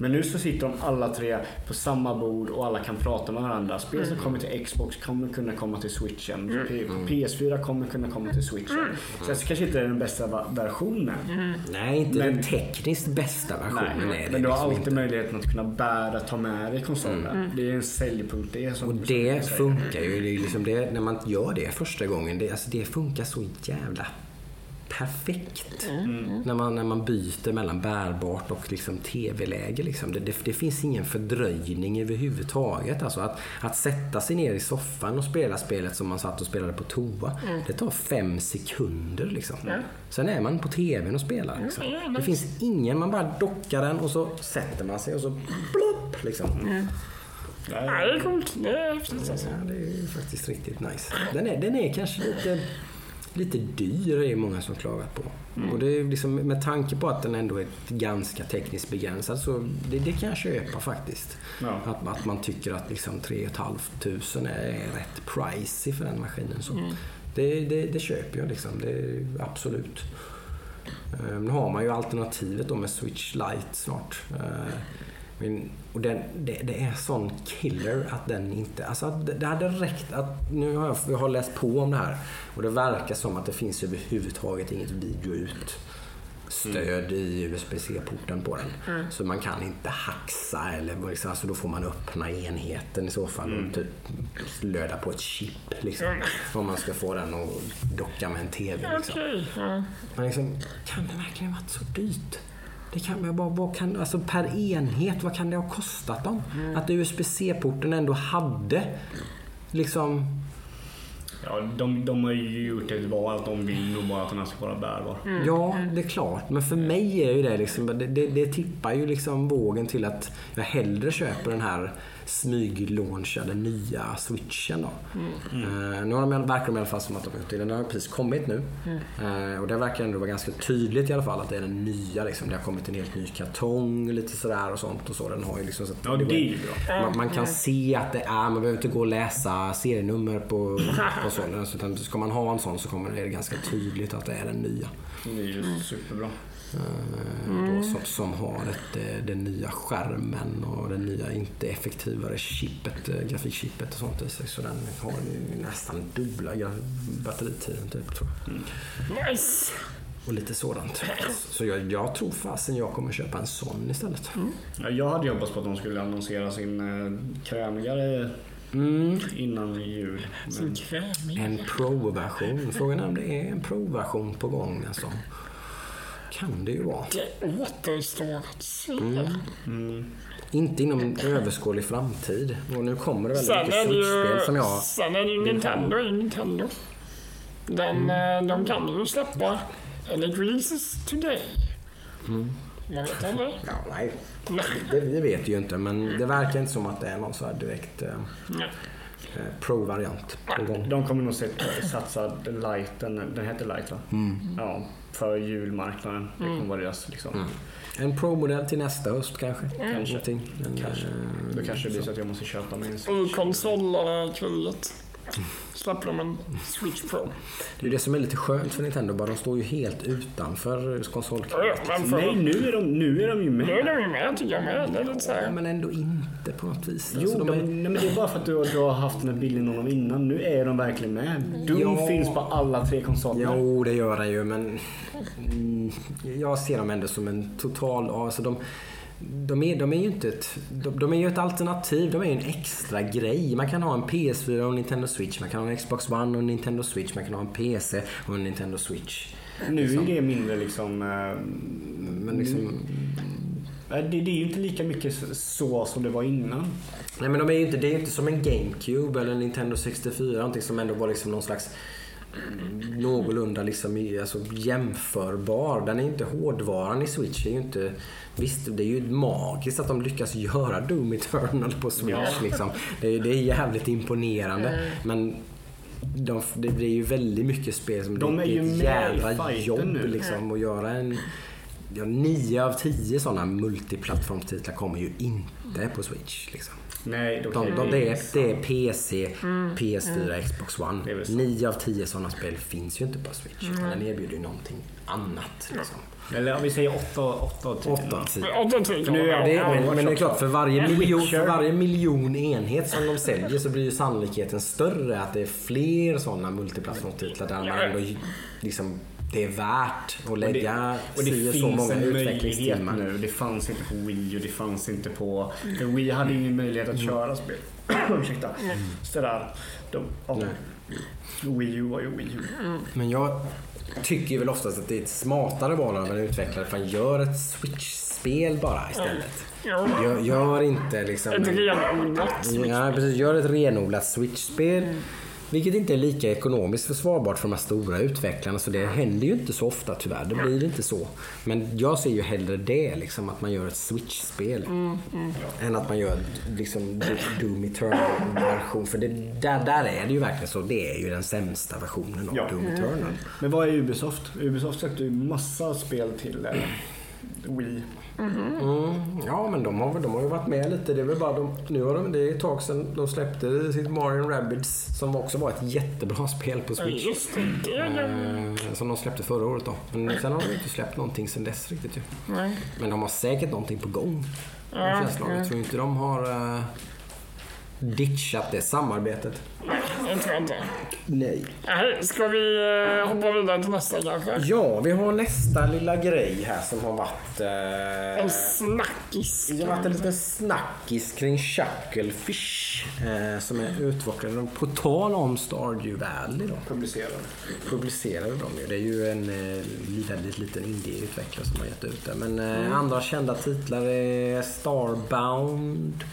Men nu så sitter de alla tre på samma bord och alla kan prata med varandra. Spel som kommer till Xbox kommer kunna komma till switchen. P- PS4 kommer kunna komma till switchen. Så kanske inte är den bästa versionen. Nej, inte Men- den tekniskt bästa versionen är det men du har liksom alltid inte. möjligheten att kunna bära, ta med dig konsolen. Det är en säljpunkt det. Som, Och det funkar ju. Det är liksom det, när man gör det första gången, det, alltså det funkar så jävla perfekt. När, man, när man byter mellan bärbart och liksom tv-läge. Liksom. Det, det, det finns ingen fördröjning överhuvudtaget. Alltså att, att sätta sig ner i soffan och spela spelet som man satt och spelade på toa. Det tar fem sekunder. Liksom. Sen är man på tvn och spelar. Liksom. Mm, Det finns ingen, man bara dockar den och så sätter man sig och så plopp. Liksom. Nej, det är coolt. Det är alltså. Det är faktiskt riktigt nice. Den är, den är kanske lite, lite dyr, är det många som klagat på. Och det är liksom, med tanke på att den ändå är ganska tekniskt begränsad så det, det kan jag köpa faktiskt. Ja. Att, att man tycker att liksom 3 500 är rätt pricey för den maskinen. Så det, det, det köper jag liksom, det är absolut. Eh, Nu har man ju alternativet då med Switch Lite snart. Men, och den, det, det är sån killer att den inte... Alltså att det, det hade räckt att... Nu har jag, jag har läst på om det här och det verkar som att det finns överhuvudtaget inget video ut stöd i USB-C-porten på den. Så man kan inte haxa eller liksom, alltså då får man öppna enheten i så fall och typ löda på ett chip liksom. Om man ska få den att docka med en TV liksom. Men liksom, kan det verkligen varit så dyrt? Det kan bara, vad kan, alltså per enhet, vad kan det ha kostat dem? Att USB-C-porten ändå hade liksom... Ja, de, de har ju gjort ett val att de vill nog bara att den här ska vara bärbar. Ja, det är klart. Men för mig är ju det liksom, det, det, det tippar ju liksom vågen till att jag hellre köper den här smyglaunchade nya switchen då. Eh, nu har de, verkar de i alla fall som att de har gjort det. Den har precis kommit nu. Eh, och det verkar ändå vara ganska tydligt i alla fall att det är den nya liksom. Det har kommit en helt ny kartong lite sådär och sånt och så. Den har ju liksom så att Ja, det är ju bra. man, man kan se att det är, man behöver inte gå och läsa serienummer på konsolen. Så Utan ska man ha en sån så kommer det är det ganska tydligt att det är den nya. Det är ju superbra. Eh, Då, som, som har ett, eh, den nya skärmen och den nya inte effektivare chippet, eh, grafikchippet och sånt i sig. Så den har ju nästan dubbla batteritiden typ tror jag. Nice. Och lite sådant. Så jag, jag tror fasen jag kommer köpa en sån istället. Ja, jag hade hoppats på att de skulle annonsera sin krämigare Mm. innan jul. Men. En Pro-version. Frågan är om det är en Pro-version på gång. Alltså. Kan det ju vara. Det återstår att se. Mm. Inte inom överskådlig framtid. Och nu kommer det väldigt Sen mycket Switch-spel som jag... sen är det ju Nintendo är Nintendo. Den, Mm. eh, De kan ju släppa en it releases today. Mm. Man vet aldrig. Ja, nej, det, det vet ju inte. Men det verkar inte som att det är någon så här direkt eh, eh, pro-variant. De kommer nog sätta- satsa lighten, den heter light va? Mm. Ja, för julmarknaden. Det kommer vara deras liksom. En pro-modell till nästa höst kanske. Kanske. Någonting. Men, Kanske. eh, Då kanske det blir så att jag måste köpa mig en I Switch. konsolkriget släpper de en Switch Pro. Det är det som är lite skönt för Nintendo. Bara de står ju helt utanför konsolkriget. Ja, för, Nej, nu är de, nu är de ju Nu är med. de ju med tycker jag med. Det är lite så Ja, här. men ändå inte på något vis. Jo, Alltså, de, de är, nej, men det är bara för att du, har- du har haft den här bilden av dem innan. Nu är de verkligen med. Doom Ja. finns på alla tre konsoler. Jo, det gör den ju, men mm, jag ser dem ändå som en total... Alltså de, de, är, de är ju inte ett... De, de är ju ett alternativ. De är ju en extra grej. Man kan ha en PS4 och en Nintendo Switch. Man kan ha en Xbox One och en Nintendo Switch. Man kan ha en PC och en Nintendo Switch. Nu är det mindre liksom... eh, Men liksom... Det, det är ju inte lika mycket så som det var innan. Nej men de är ju inte, det är ju inte som en GameCube eller en Nintendo 64. Någonting som ändå var liksom någon slags någorlunda liksom, alltså, jämförbar. Den är inte hårdvaran i Switch. är ju inte, visst, det är ju magiskt att de lyckas göra Doom Eternal på Switch. Ja. Liksom. Det, är- det är jävligt imponerande. Men de, det blir ju väldigt mycket spel som De det, är ju ett jävla jobb nu. liksom, att göra en Ja, nio av tio sådana multiplattformstitlar kommer ju inte på Switch. Liksom. Nej, då De, kan de, det det, är, det är PC, PS4, Xbox Det är One. väl så. Nio av tio sådana spel finns ju inte på Switch. Utan den erbjuder ju någonting annat. Liksom. Eller om vi säger 8 åtta av 10. Åtta av tio. Ja, det tycker Nu jag. är Det, Ja, men, men det är klart, för varje, miljon, för varje miljon enhet som de säljer så blir ju sannolikheten större att det är fler sådana multiplattformstitlar där man ändå liksom, det är värt att Och det, lägga och det och finns så många en möjlighet utvecklingstimmar. nu. Det fanns inte på Wii och det fanns inte på... För Wii hade ingen möjlighet att köra spel. Ursäkta. Sådär. De, ja. Wii U var ju Wii U. Men jag tycker väl oftast att det är ett smartare val av en utvecklare. Fan, gör ett Switch-spel bara istället. Ja. Gör, gör inte liksom... Ett renodlat Switch. Ja, precis. Gör ett renodlat Switch-spel. Vilket inte är lika ekonomiskt försvarbart för de här stora utvecklarna. Så det händer ju inte så ofta tyvärr. Det blir inte så. Men jag ser ju hellre det, liksom, att man gör ett Switch-spel. Än att man gör liksom Doom Eternal-version. För det, där, där är det ju verkligen så. Det är ju den sämsta versionen av Ja. Doom Eternal. Men vad är Ubisoft? Ubisoft släppte ju massa spel till eh, Wii. Mm, ja, men de har, de har ju varit med lite. Det är väl bara de, nu har de, det är ett tag sedan de släppte sitt Mario Rabbids som också var ett jättebra spel på Ja, Switch. Just det. Eh, som de släppte förra året då. Men sen har de inte släppt någonting sen dess riktigt ju. Nej. Men de har säkert någonting på gång. Ja, Ja, jag ja. tror inte de har uh, ditchat det samarbetet. Det tror jag inte. Nej. Nej, ska vi eh, hoppa vidare till nästa kanske? Ja, vi har nästa lilla grej här som har varit... eh, En snackis. Det har varit en liten snackis kring Chucklefish eh, som är utvecklade. På tal om Stardew Valley då. Publicerade. Publicerade de ju. Det är ju en eh, väldigt liten indie-utvecklare som har gett ut det. Men eh, andra kända titlar är Starbound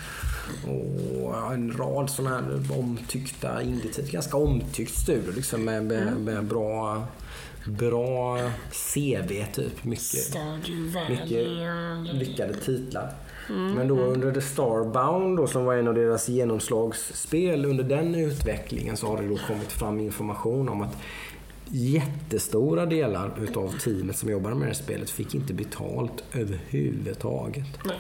och en rad sådana här omtyckta indie-titlar. Ganska omtyckt studio liksom med, med, med bra, bra CV typ. Mycket mycket lyckade titlar. Men då under The Starbound då, som var en av deras genomslagsspel, under den utvecklingen så har det då kommit fram information om att jättestora delar utav teamet som jobbade med det här spelet fick inte betalt överhuvudtaget. Nej.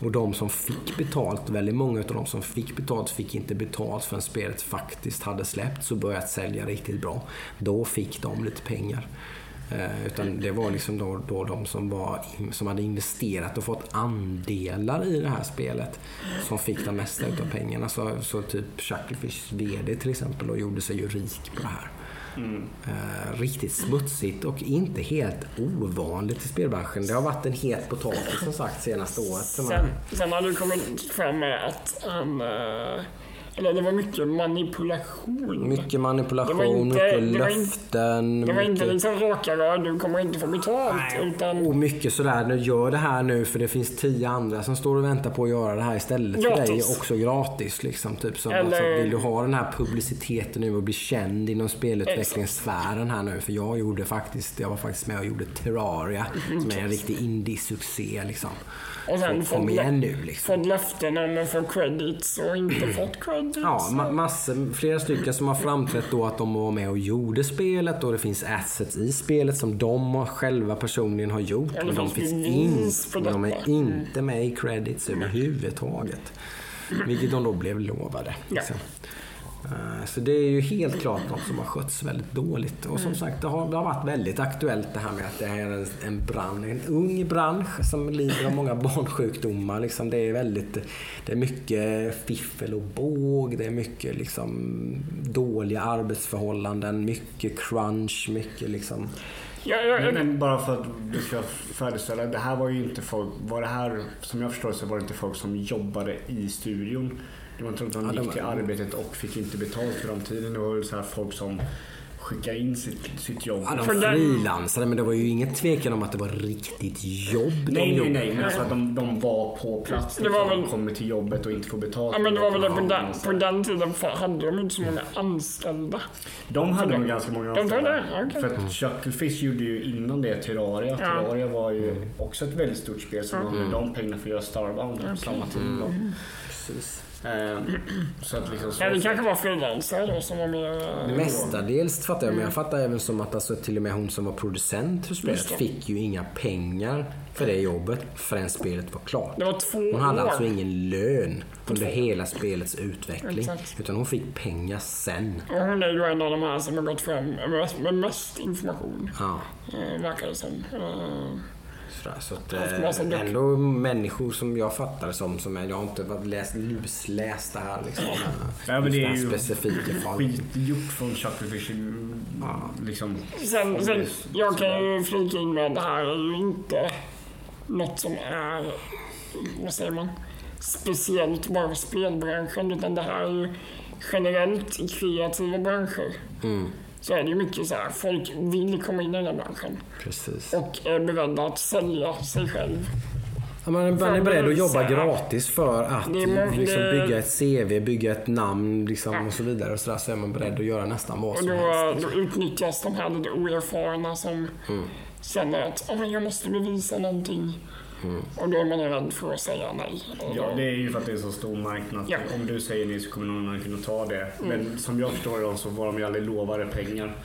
Och de som fick betalt, väldigt många av de som fick betalt fick inte betalt förrän spelet faktiskt hade släppts och börjat sälja riktigt bra. Då fick de lite pengar. Eh, utan det var liksom då, då de som, var, som hade investerat och fått andelar i det här spelet som fick det mesta utav pengarna. Så, så typ Chucklefish VD till exempel och gjorde sig ju rik på det här. Mm. Eh, riktigt smutsigt och inte helt ovanligt i spelbranschen. Det har varit en het potatis som sagt senaste året. Sen, sen har du kommit fram med att en, eh, eller det var mycket manipulation. Mycket Det var manipulation, inte- mycket det var inte- löften. det var inte liksom raka rör, du kommer inte få betalt. Utan Och mycket sådär, nu gör det här nu för det finns tio andra som står och väntar på att göra det här istället för dig. Gratis. Också gratis liksom. Typ som, Eller- alltså, vill du ha den här publiciteten nu och bli känd inom spelutvecklingssfären här nu? För jag gjorde faktiskt, jag var faktiskt med och gjorde Terraria som är en riktig indie-succé liksom. Och sen Så kom igen nu liksom. fått löften om att få credits och inte fått credits. Ja, ma- massor, flera stycken som har framträtt då att de var med och gjorde spelet och det finns assets i spelet som de själva personligen har gjort. Ja, Men de finns in, de är inte med i credits överhuvudtaget. Vilket de då blev lovade. Liksom. Eh, Så det är ju helt klart något som har skötts väldigt dåligt. Och som sagt, det har, det har varit väldigt aktuellt det här med att det här är en, en, bransch, en ung bransch som lider av många barnsjukdomar. Liksom det är väldigt, det är mycket fiffel och båg, det är mycket liksom dåliga arbetsförhållanden, mycket crunch, mycket liksom... Ja, ja, Men, men bara för att du ska färdigställa. Det här var ju inte folk, var det här, som jag förstår så var det inte folk som jobbade i studion. Det var inte att de de- gick till arbetet och fick inte betalt för den tiden. Det var väl så här folk som skickade in sitt, sitt jobb. Ja, de frilansade, men det var ju ingen tvekan om att det var riktigt jobb de Nej, nej, gjorde. nej. Men alltså att de, de var på plats. Det var liksom, väl- kommer till jobbet och inte får betalt. ja, men det var väl det på den, så på den tiden för hade de inte så många anställda. De hade de- nog ganska många de anställda. hade det? Okej. För att Chucklefish gjorde ju innan det Terraria. Ja. Terraria var ju också ett väldigt stort spel som Mm. använde de pengarna för att göra Starbound på samma tid. Då. Precis. Eh, så att liksom så Ja, det kanske var frilansare då som var med. eh, Mestadels fattar jag, men jag fattar även som att alltså, till och med hon som var producent för spelet fick ju inga pengar för det jobbet förrän spelet var klart. Det var två Hon hade år. alltså ingen lön under hela spelets utveckling. Exakt. Utan hon fick pengar sen. Och hon är ju en av de här som har gått fram med, mest information. Ja. Eh, verkar det som. Sådär, Så att, eh, ändå människor som jag fattar som, som är, jag har inte varit läst, lusläst det här liksom. Ja, men det är ju här specifika fall. skitgjort från Chucklefish. Liksom. sen, sen, jag kan ju flika in med det här är ju inte något som är, vad säger man, speciellt bara för spelbranschen. Utan det här är ju generellt kreativa branscher. Mm, Så är det ju mycket så här, folk vill komma in i den här branschen. precis. Och är beredda att sälja sig själv. Ja, man, man är beredd att jobba gratis för att liksom, det- bygga ett CV, bygga ett namn liksom, och så vidare. Och så, där, så är man beredd att göra nästan vad Och som då, helst. då utnyttjas de här lite oerfarna som Mm. känner att "Åh, jag måste bevisa någonting. Mm. Och då är man rädd för att säga nej. Ja, det är ju för att det är så stor marknad. Ja. Om du säger nej så kommer någon annan kunna ta det. Men som jag förstår det så var de ju aldrig lovade pengar.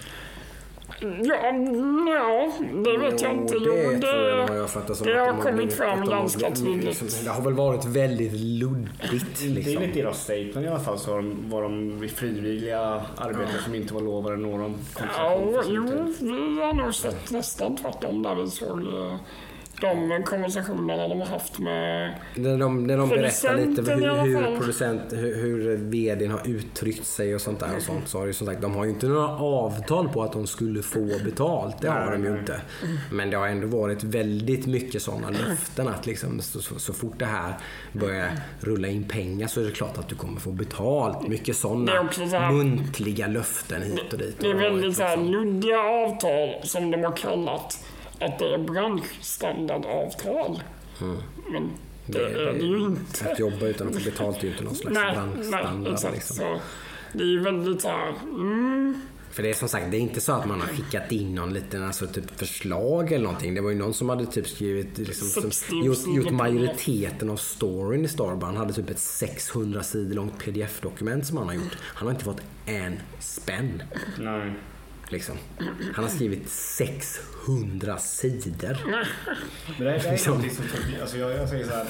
Ja, mm, ja, det vet jag inte. Jo, det jag det, jag fattar som det har de kommit fram ganska tydligt. liksom, Det har väl varit väldigt luddigt Det är liksom. lite deras statement i alla fall. Så var de, var de frivilliga arbetare som inte var lovade någon ja, kompensation sin jo, vi har nog sett nästan tvärtom där vi såg de konversationerna de har haft med... När de, när de berättar lite hur, hur, producent, hur, hur vdn har uttryckt sig och sånt där och sånt. Så har ju som sagt, de har ju inte några avtal på att de skulle få betalt. Det har de ju inte. Men det har ändå varit väldigt mycket sådana löften att liksom, så, så, så fort det här börjar rulla in pengar så är det klart att du kommer få betalt. Mycket sådana så muntliga löften hit och dit. Det är väldigt så här luddiga avtal som de har kallat att det är branschstandardavtal. Men det, är det ju inte. Att jobba utan att få betalt är ju inte någon slags Nej, nej, branschstandard. exakt. Liksom. Så det är ju väldigt så här, mm, För det är som sagt, det är inte så att man har skickat in någon liten alltså, typ förslag eller någonting. Det var ju någon som hade typ skrivit, liksom, som, 60 gjort, gjort majoriteten av storyn i Starbound. Han hade typ ett 600 sidor långt pdf-dokument som han har gjort. Han har inte fått en spänn. Nej. Liksom. Han har skrivit 600 sidor. Men det här, det här är någonting som... Alltså jag, jag säger så här,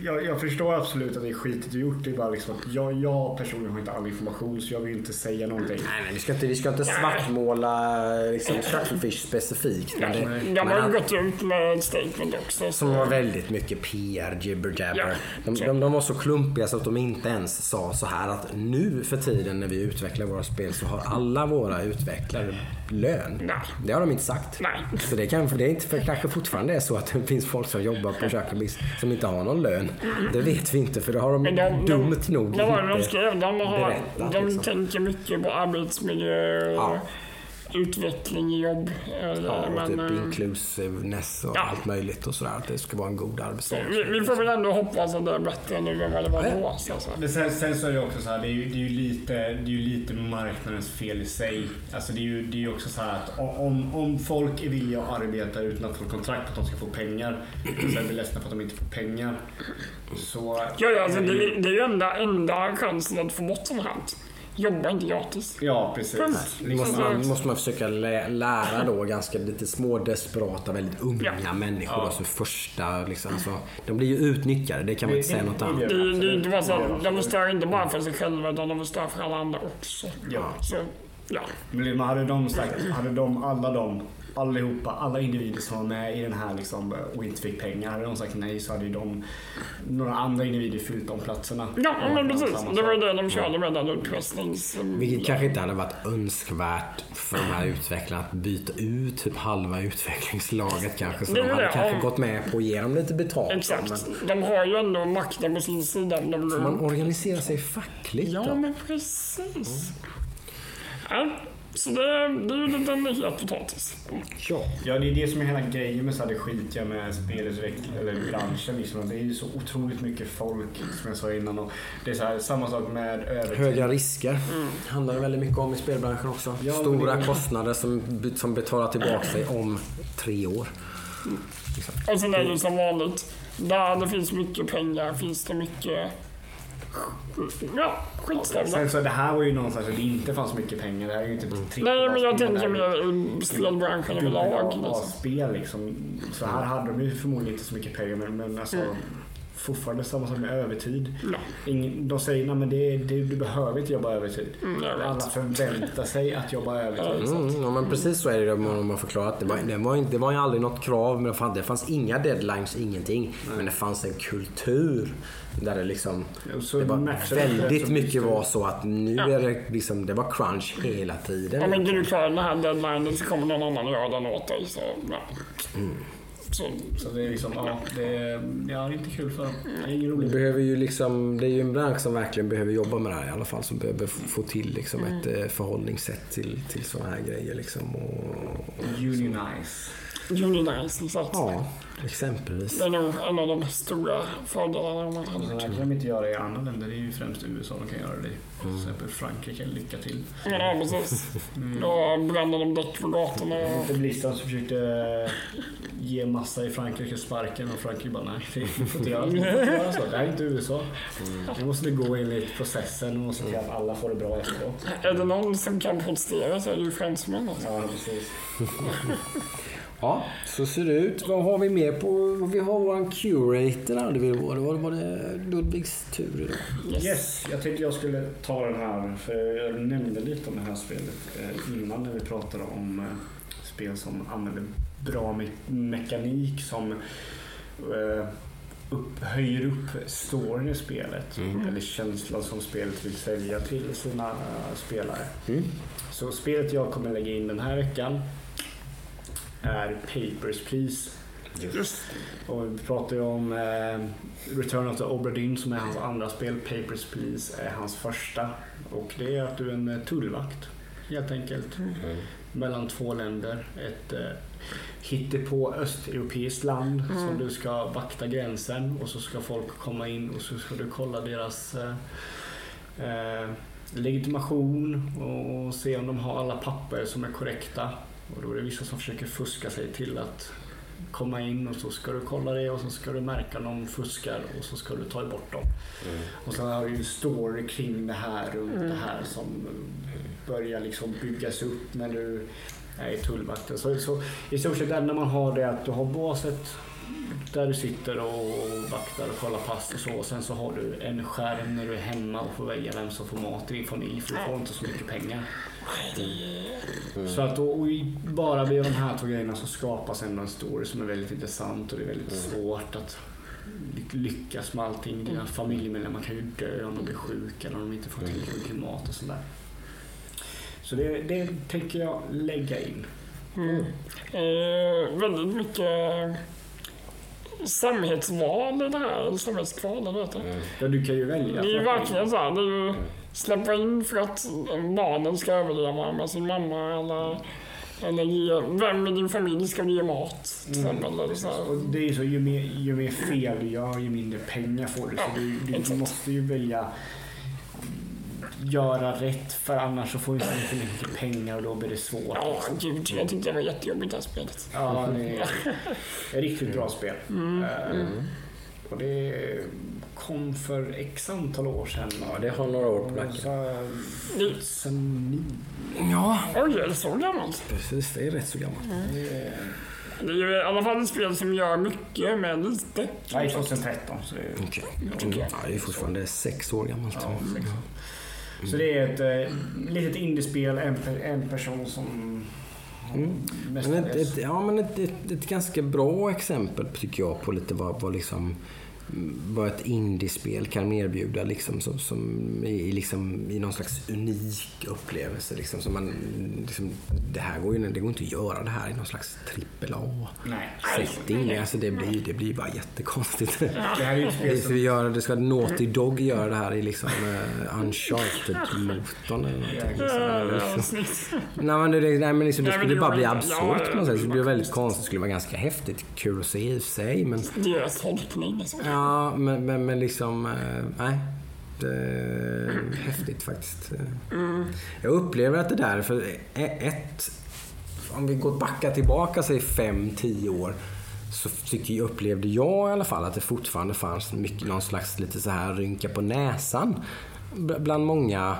jag, jag förstår absolut att det är skitigt gjort. Det är bara liksom att jag, jag personligen har inte all information så jag vill inte säga någonting. Nej, nej, vi ska inte, vi ska inte svartmåla liksom, Shuttlefish specifikt. Men det, de men har ju gått ut med statement också. Som var väldigt mycket PR, jibber jabber. Ja. De, de, de var så klumpiga så att de inte ens sa så här att nu för tiden när vi utvecklar våra spel så har alla våra utvecklare lön. Nej. Det har de inte sagt. Nej. Så det, kan, det är inte, för kanske fortfarande är så att det finns folk som jobbar på Kökabis som inte har någon lön. Det vet vi inte för det har de, de, dumt nog det de inte skrev? De, har, berättat, de liksom. tänker mycket på arbetsmiljö och Ja. Utveckling i jobb. eller, Ja, och men, typ eh, inclusiveness och Ja. allt möjligt och sådär. Att det ska vara en god arbetsdag. vi, vi får väl ändå hoppas att det är bättre nu än vad det var då. Så, så. Men sen, sen så är det också så här, det är ju, det är ju, lite, det är lite marknadens fel i sig. Alltså det är ju, det är också så här att om, om folk är villiga att arbeta utan att få kontrakt på att de ska få pengar, och sen blir ledsna för att de inte får pengar. Så... Ja, ja, alltså, det, det är ju enda, enda chansen att få bort sånt här. Jobba inte gratis. Ja, precis. Måste man, måste man försöka lä- lära då ganska lite små desperata, väldigt unga Ja. människor Ja. då, som första liksom, alltså, De blir ju utnyttjade, det kan man inte Det- säga det- något det annat. Det, det är inte bara så de förstör inte bara för sig själva utan de förstör för alla andra också. Ja. Så, ja. Men hade de sagt, hade de, alla de, allihopa, alla individer som var med i den här liksom, och inte fick pengar, hade de sagt nej så hade ju de, några andra individer fyllt de platserna. Ja, men precis. Det var det de körde med den utpressnings... Vilket kanske inte hade varit önskvärt för de här utvecklarna att byta ut typ halva utvecklingslaget kanske. Så Det de hade det, kanske ja. gått med på att ge dem lite betalt. Exakt. Men De har ju ändå makten på sin sida. De, får man organisera sig fackligt ja, då? men precis. Ja, så det, det är ju lite en het potatis. Ja. Ja, det är det som är hela grejen med så här det skitiga med spelutveckling, eller branschen. Liksom. Det är ju så otroligt mycket folk, som jag sa innan. Och det är så här, samma sak med övertid. Höga risker handlar det väldigt mycket om i spelbranschen också. Ja, Stora det- kostnader som, som betalar tillbaka sig om tre år. Och sen är det ju som vanligt. Där det finns mycket pengar finns det mycket... Ja, skitstövlar. Sen så det här var ju någonstans att det inte fanns mycket pengar. Det här är ju inte trippel Nej, men jag tänker mer i spelbranschen överlag. liksom. A-spel liksom. Så här hade de ju förmodligen inte så mycket pengar men, men alltså fortfarande samma sak med övertid. Ja. Ingen, de säger nej men det, det, du behöver inte jobba övertid. Mm. Alla förväntar sig att jobba övertid. att- Mm, ja, men precis så är det om man förklarar att det var, det var, inte, det var ju aldrig något krav. Men det fanns, det fanns inga deadlines, ingenting. Men det fanns en kultur där det liksom så det var väldigt mycket var så att nu Ja. är det liksom, det var crunch hela tiden. Om inte du klarar den här deadlinen så kommer någon annan göra den åt dig. Så, ja. Så, Så det är liksom, ja, det är, det är inte kul för dem. Det är ingen Vi roligt. behöver ju liksom, det är ju en bransch som verkligen behöver jobba med det här i alla fall. Som behöver få till liksom ett eh, förhållningssätt till, till sådana här grejer. Liksom. Och, Unionize. Unionizing, så att ja, exempelvis. det är nog en av de stora fördelarna man hade. Så här kan de inte göra i andra länder. Det är ju främst USA de kan göra det i. Till exempel Frankrike. Lycka till. Ja, precis. Då bränner de däck på gatorna. Och, Det Blistan som försökte ge massa i Frankrike sparken och Frankrike bara nej, det får inte göra, det inte så. Det här är inte USA. Nu måste det gå enligt processen och måste se till att alla får det bra efteråt. är det någon som kan protestera så är det ju fransmän. Alltså. Ja, precis. Ja, så ser det ut. Vad har vi mer på? Vi har våran curator hade vi var. Det var, var det Ludvigs tur idag. Yes, jag tänkte jag skulle ta den här, för jag nämnde lite om det här spelet eh, innan när vi pratade om eh, spel som använder bra me- mekanik som eh, upp, höjer upp storyn i spelet. Eller känslan som spelet vill sälja till sina spelare. Mm. Så spelet jag kommer lägga in den här veckan är Papers, Please. Just Och vi pratar ju om eh, Return of the Obra Dinn som är hans andra spel. Papers, Please är hans första. Och det är att du är en eh, tullvakt helt enkelt. Mellan två länder. Ett eh, hittepå östeuropeiskt land som du ska vakta gränsen och så ska folk komma in och så ska du kolla deras eh, eh, legitimation och se om de har alla papper som är korrekta. Och då är det vissa som försöker fuska sig till att komma in och så ska du kolla det och så ska du märka de fuskar och så ska du ta bort dem. Och sen har du ju en story kring det här runt det här som börjar liksom byggas upp när du är i tullvakten. Så, så i stort sett det enda man har det är att du har baset där du sitter och vaktar och kollar pass och så. Och sen så har du en skärm när du är hemma och får välja vem som får mat i din familj för du får inte så mycket pengar. Så att och, och bara vid de här två grejerna så skapas ändå en story som är väldigt intressant och det är väldigt svårt att ly- lyckas med allting. Dina familjemedlemmar kan ju dö om de blir sjuka eller om de inte får tillgång till mat och sådär. Så det, det tänker jag lägga in. Eh, väldigt mycket samhällsval i det här, samhällskval, eller vad heter det? Ja, du kan ju välja. Det är ju verkligen så här, det är ju släppa in för att barnen ska överleva med sin mamma eller, eller ge, vem i din familj ska du ge mat till exempel. Eller så här. Och det är ju så, ju mer, ju mer fel du gör, ju mindre pengar får du. Så Ja, du, du exakt. måste ju välja göra rätt för annars så får du inte för mycket pengar och då blir det svårt. Ja, gud, jag tyckte det var jättejobbigt det här spelet. Ja, det är ett riktigt bra spel. Mm, Eh, Och det kom för x antal år sedan. Ja, det har några år på nacken. Så, Det, 2009. Ja, oj, är det så gammalt? precis. Det är rätt så gammalt. Det är ju i alla fall ett spel som gör mycket med lite. Nej, 2013. Så det är, Okej. Mm. Ja, det är fortfarande sex år gammalt. Ja, sex. Så det är ett eh, litet indiespel, en, en person som Mm. Men ett, ett, ja, men ett, ett, ett ganska bra exempel tycker jag på lite vad, vad, liksom, mm, vad ett indiespel kan erbjuda liksom, som, som i, liksom, i någon slags unik upplevelse. Liksom, som man, liksom, det här går ju det går inte att göra det här i någon slags trippel A Nej. setting. Alltså, det, blir, det blir bara jättekonstigt. Det här är ju vi göra, det ska Naughty Dog göra det här i liksom, uh, Uncharted-motorn eller någonting. Liksom, Ja, liksom. Nej men det, nej, men liksom, det skulle bara bli absurt ja, på något sätt. Det skulle bli väldigt konstigt. Det skulle vara ganska häftigt. Kul att se i sig. Men, Deras tolkning. Ja, men, men, men liksom... eh, Nej. Det är häftigt faktiskt. Jag upplever att det där, för e- ett... Om vi går backa tillbaka, säg fem, tio år. Så tycker, jag- upplevde jag i alla fall att det fortfarande fanns mycket, någon slags lite så här rynka på näsan. Bland många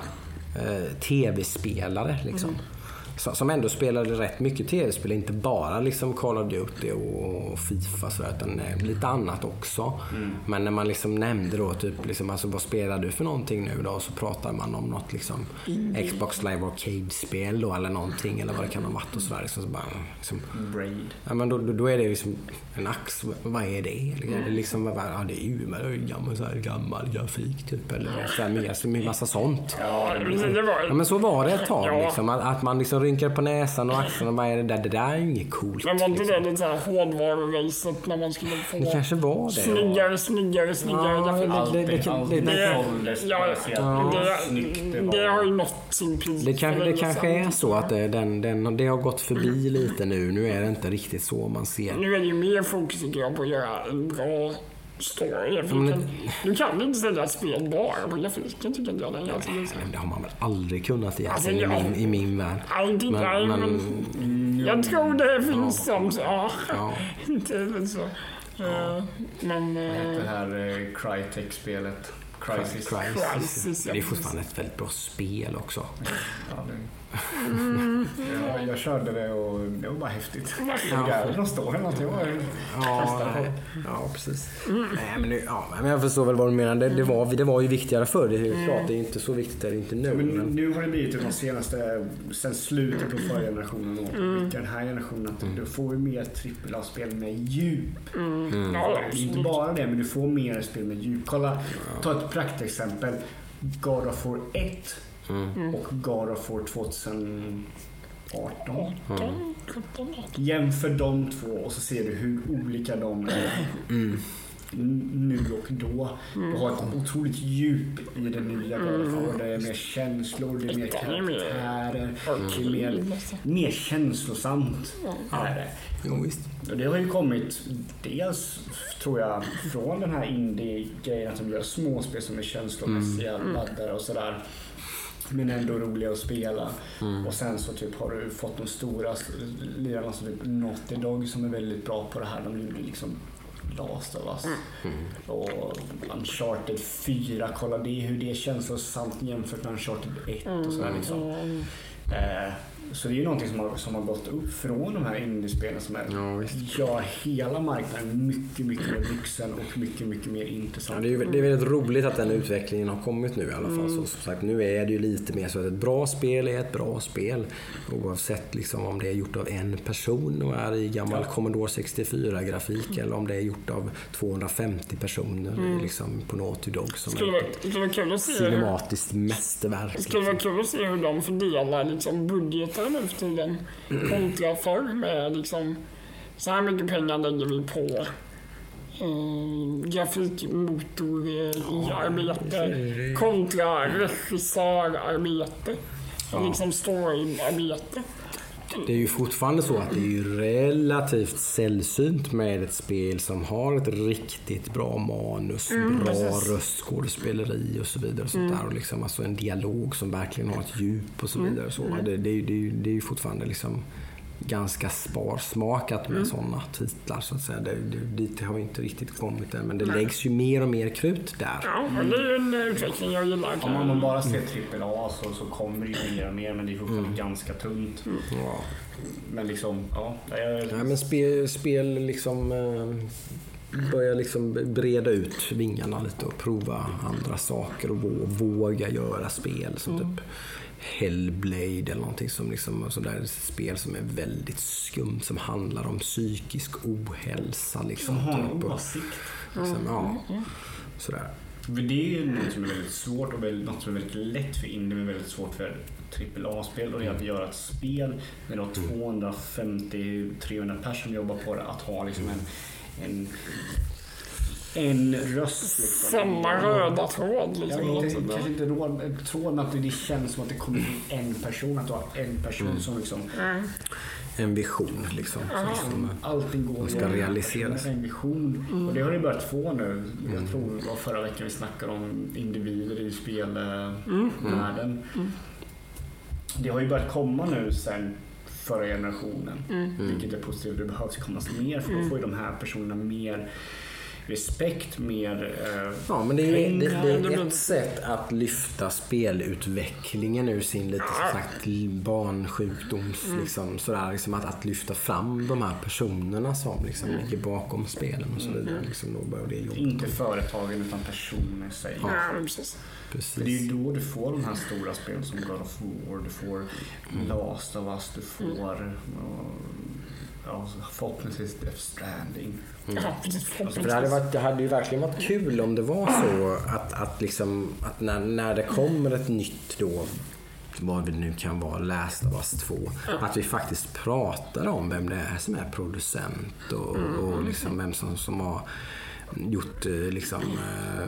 eh, tv-spelare. Liksom. Så- Som ändå spelade rätt mycket tv-spel, inte bara liksom Call of Duty och Fifa så, utan eh, lite annat också. Men när man liksom nämnde då typ, liksom, alltså, vad spelar du för någonting nu då? Så pratar man om något liksom Xbox Live Arcade-spel då eller någonting eller vad det kan ha varit och sådär. Liksom, så bara, liksom, Braid. Ja, men då, då, då är det liksom en ax. Vad är det? Liksom, det är liksom, vad- ja, det är ju men gammal, så här, gammal grafik typ. Eller så här, mer, så mycket massa sånt. Ja, det, det var Ja, men så var det ett tag. Ja. Liksom, att, att man liksom rynkar på näsan och axlarna. Vad är det där? Det där är ju inget coolt. Men var inte liksom. det lite såhär hårdvaruracet när man skulle få Det kanske var det. snyggare, snyggare, snyggare Ja, det- Alltid, kan- ja, har ju nått sin peak. Det, kan, det kanske är så att det, den, den, det har gått förbi lite nu. Nu är det inte riktigt så man ser. Nu är det ju mer fokus tycker jag på att göra en bra story. För men du, kan, du kan inte sälja ett spel bara på grafiken tycker inte jag längre. Alltså, det är så här- Men det har man väl aldrig kunnat egentligen Alltså, ja. i, min, i min värld. Nej, Men- nej, men- men, jag tror det finns som så. Ja, Ja. inte så. Eh, Men... Vad heter eh, det här eh, Crytek-spelet? Crisis. Crisis. Crisis, ja, Det är fortfarande ett väldigt bra spel också. Ja, det... Mm. jag, jag körde det och det var bara häftigt. Ja. De står eller var Ja, ja precis. Nej, men, ja, men jag förstår väl vad du menar. Det, det, var, det var ju viktigare förr. Det är ju klart, det är inte så viktigt är det inte nu. Men Men, nu har det blivit de senaste, sen slutet på förra generationen och mm. den här generationen, att du får ju mer AAA-spel med djup. mm, ja, Det är inte bara det, men du får mer spel med djup. Kolla, ta ett praktexempel. God of War 1 Mm. och God of War 2018. 18, 17, 18. Jämför de två och så ser du hur olika de är. Mm. Nu och då. Du har ett otroligt djup i det nya War. Det är mer känslor, det är mer karaktärer. Det är mer, mer känslosamt. Är det. jo, visst. Och det har ju kommit dels, tror jag, från den här indie-grejen att de gör småspel som är känslomässiga, laddare och sådär. Men ändå roliga att spela. Och sen så typ har du fått de stora lirarna som typ Naughty Dog som är väldigt bra på det här. De gjorde liksom Last of Us. Och Uncharted 4, kolla det hur det är känslosamt jämfört med Uncharted 1 och sådär liksom. Eh, Så det är ju någonting som har, som har gått upp från de här indiespelen som är, Ja, visst. gör hela marknaden mycket, mycket mer vuxen och mycket, mycket mer Ja, intressant. det, är, ju- det är väldigt roligt att den utvecklingen har kommit nu i alla fall. Mm. Så, som sagt, nu är det ju lite mer så att ett bra spel är ett bra spel. Oavsett liksom om det är gjort av en person och är i gammal Commodore 64-grafik eller om det är gjort av 250 personer liksom, på Naughty Dog som Mm. Skulle är vara, skulle vara kul att se hur, cinematiskt mästerverk. det skulle vara Liksom. kul att se hur de fördelar liksom, budgetar nu för tiden kontra förr med liksom, så här mycket pengar lägger vi på eh, grafikmotor i arbete kontra regissörarbete. Och liksom storyarbete. Det är ju fortfarande så att det är ju relativt sällsynt med ett spel som har ett riktigt bra manus, Mm, bra precis. röstskådespeleri och så vidare. Och sånt där. Och liksom, alltså en dialog som verkligen har ett djup och så Mm. vidare. Så, det, det, det, ju- det är ju fortfarande liksom ganska sparsmakat med Mm. sådana titlar. Så att säga. Det, det, dit har vi inte riktigt kommit än. Men det läggs ju mer och mer krut där. Ja, och det är ju en utveckling jag gillar. Om man bara ser AAA så, så kommer det ju mer och mer men det är fortfarande Mm. ganska tunt. Ja. Men liksom, ja. Jag, Nej, men spel, spel liksom eh, börjar liksom breda ut vingarna lite och prova andra saker och vå- våga göra spel som typ Hellblade eller någonting som liksom, sådär spel som är väldigt skumt som handlar om psykisk ohälsa. Liksom, som har en typ, och, åsikt. liksom, ja, sådär. För det är ju något som är väldigt svårt och något som är väldigt lätt för indie men väldigt svårt för AAA-spel och det är att göra ett spel med då 250-300 personer som jobbar på det att ha liksom en, en, en röst. Liksom. Samma röda tråd Jag liksom. vet Alltså, inte, kanske inte råd, tråd men att det känns som att det kommer bli en person, att du har en person som liksom En vision liksom. Som, Allting går ska realiseras. En vision. Och det har ni börjat få nu. Jag tror det var förra veckan vi snackade om individer i spelvärlden. Det har ju börjat komma nu sen förra generationen. Vilket är positivt. Det behövs komma mer för då får ju de här personerna mer respekt, mer... Eh, Ja, men det är, det, det är ett sätt att lyfta spelutvecklingen ur sin lite som sagt barnsjukdoms... Liksom, sådär, liksom att, att lyfta fram de här personerna som liksom ligger bakom spelen och så vidare. Liksom, då det jobbet. inte företagen utan personer i sig. ja, precis. För det är Precis. ju då du får de här stora spelen som God of War, du får Last of Us, du får eh, ja, förhoppningsvis Death Stranding. Ja, precis. För det, hade varit, det hade ju verkligen varit kul om det var så att, att, liksom, att när, när det kommer ett nytt då vad det nu kan vara, Last of Us 2. Att vi faktiskt pratar om vem det är som är producent och, och liksom vem som, som har gjort eh, liksom, eh,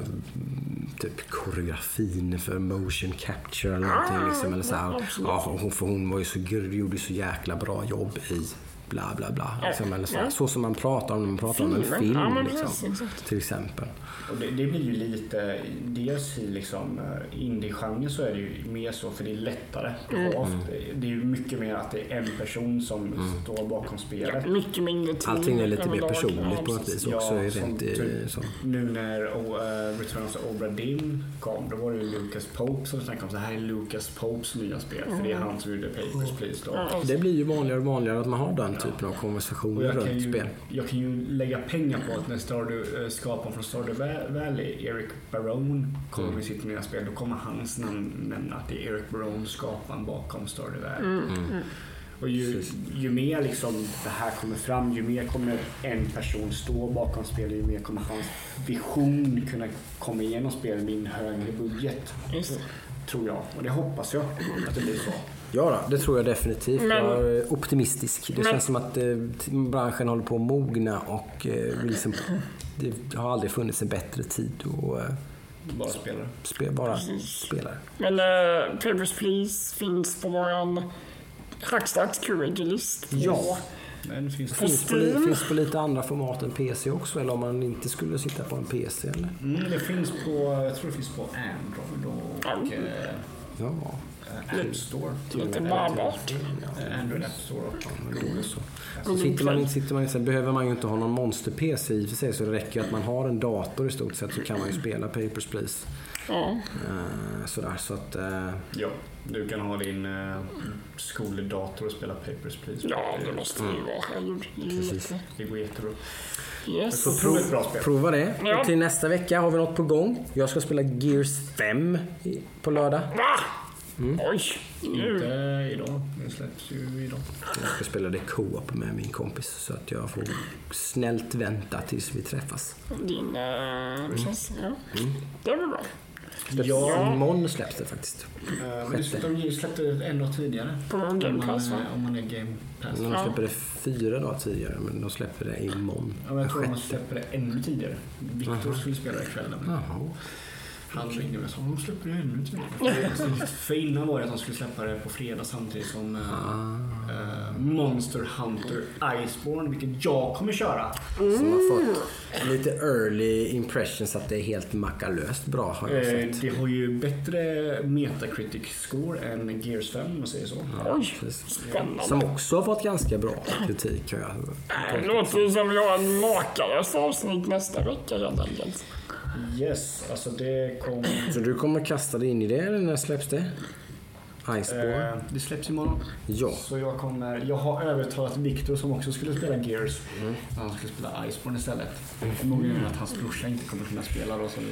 typ koreografin för motion capture eller någonting. Liksom, eller så här. Ja, hon, för hon var ju så, gjorde så jäkla bra jobb i bla bla bla. Liksom, eller så, här. så som man pratar om när man pratar om en Filmen. film. Ja, liksom, till exempel. Och det, det blir ju lite, dels i liksom eh, indie-genren så är det ju mer så för det är lättare. Har ofta, det är ju mycket mer att det är en person som står bakom spelet. Mycket mindre tid. Allting är lite mer personligt Ja, på något vis också. Ja, rent, i- typ- så. Nu när uh, Return of the Obra Dinn kom, då var det ju Lucas Pope som snackade om så här är Lucas Popes nya spel. För det är han som gjorde Papers, Please då. Ja, Det blir ju vanligare och vanligare att man har den typen av konversationer jag kan, runt ju, spel. jag kan ju lägga pengar på att när Stardew, äh, skaparen från Stardew Va- Valley, Eric Barone, kommer Mm. med sitt nya spel, då kommer hans namn nämna att det är Eric Barone, skaparen bakom Stardew Valley. Mm. Och ju, ju mer liksom det här kommer fram, ju mer kommer en person stå bakom spelet, ju mer kommer hans vision kunna komma igenom spelet med en högre budget. Tror jag. Och det hoppas jag att det blir så. Ja, det tror jag definitivt. Men- jag är optimistisk. Det Men- känns som att eh, branschen håller på att mogna och eh, liksom, det har aldrig funnits en bättre tid att eh, Bara spelare. spe, bara spela. Men äh, Papers, Please finns på våran Hackstacks Curator-list. Ja. Men det finns Finns på, li, finns på lite andra format än PC också eller om man inte skulle sitta på en PC eller? Mm, det finns på, jag tror det finns på Android och Ja. eh, Ja. App Store. Lite bärbart. Eh, Android App Store och Google. Sitter man, sitter man, sen behöver man ju inte ha någon monster-PC i och för sig så det räcker ju att man har en dator i stort sett så kan man ju spela Papers, Please. Ja. Eh, sådär så att... eh, Ja, du kan ha din eh, skoldator och spela Papers, Please. ja, det måste det ju vara. Herregud. Det är ju Precis. Det går jättebra. Yes. Så spel. Prova det. Ja. Och till nästa vecka har vi något på gång. Jag ska spela Gears 5 i- på lördag. Va? Mm. Oj. Nu. Inte idag. Det släpps ju idag. Jag ska spela det co-op med min kompis så att jag får snällt vänta tills vi träffas. Din... Uh, känns, ja. Mm. Det är väl bra. Släpps, Ja. Imorgon släpps det faktiskt. Eh, Men det- de släppte det en dag tidigare. På Game Om man, Pass, va? är- om man är Game Pass. De Ja. släpper det fyra dagar tidigare men de släpper det imorgon. Ja, men jag tror de släpper det ännu tidigare. Viktor skulle spela ikväll. Han ringde mig och sa de släpper det ännu tidigare. För- innan var det att de skulle släppa det på fredag samtidigt som eh, eh, Monster Hunter Iceborne, vilket jag kommer köra. Som har fått lite early impressions att det är helt makalöst bra har jag Eh, sett. det har ju bättre Metacritic score än Gears 5 om man säger så. Oj. Precis. Spännande. Som också har fått ganska bra kritik har jag Det låter ju som vi har en makalöst avsnitt nästa vecka helt enkelt. Yes, alltså det kommer. Så du kommer kasta dig in i det eller när släpps det? Iceborne? Eh, det släpps imorgon. Ja. Så jag kommer... Jag har övertalat Viktor som också skulle spela Gears. Han skulle spela Iceborne istället. Förmodligen att hans brorsa inte kommer kunna spela då. Så det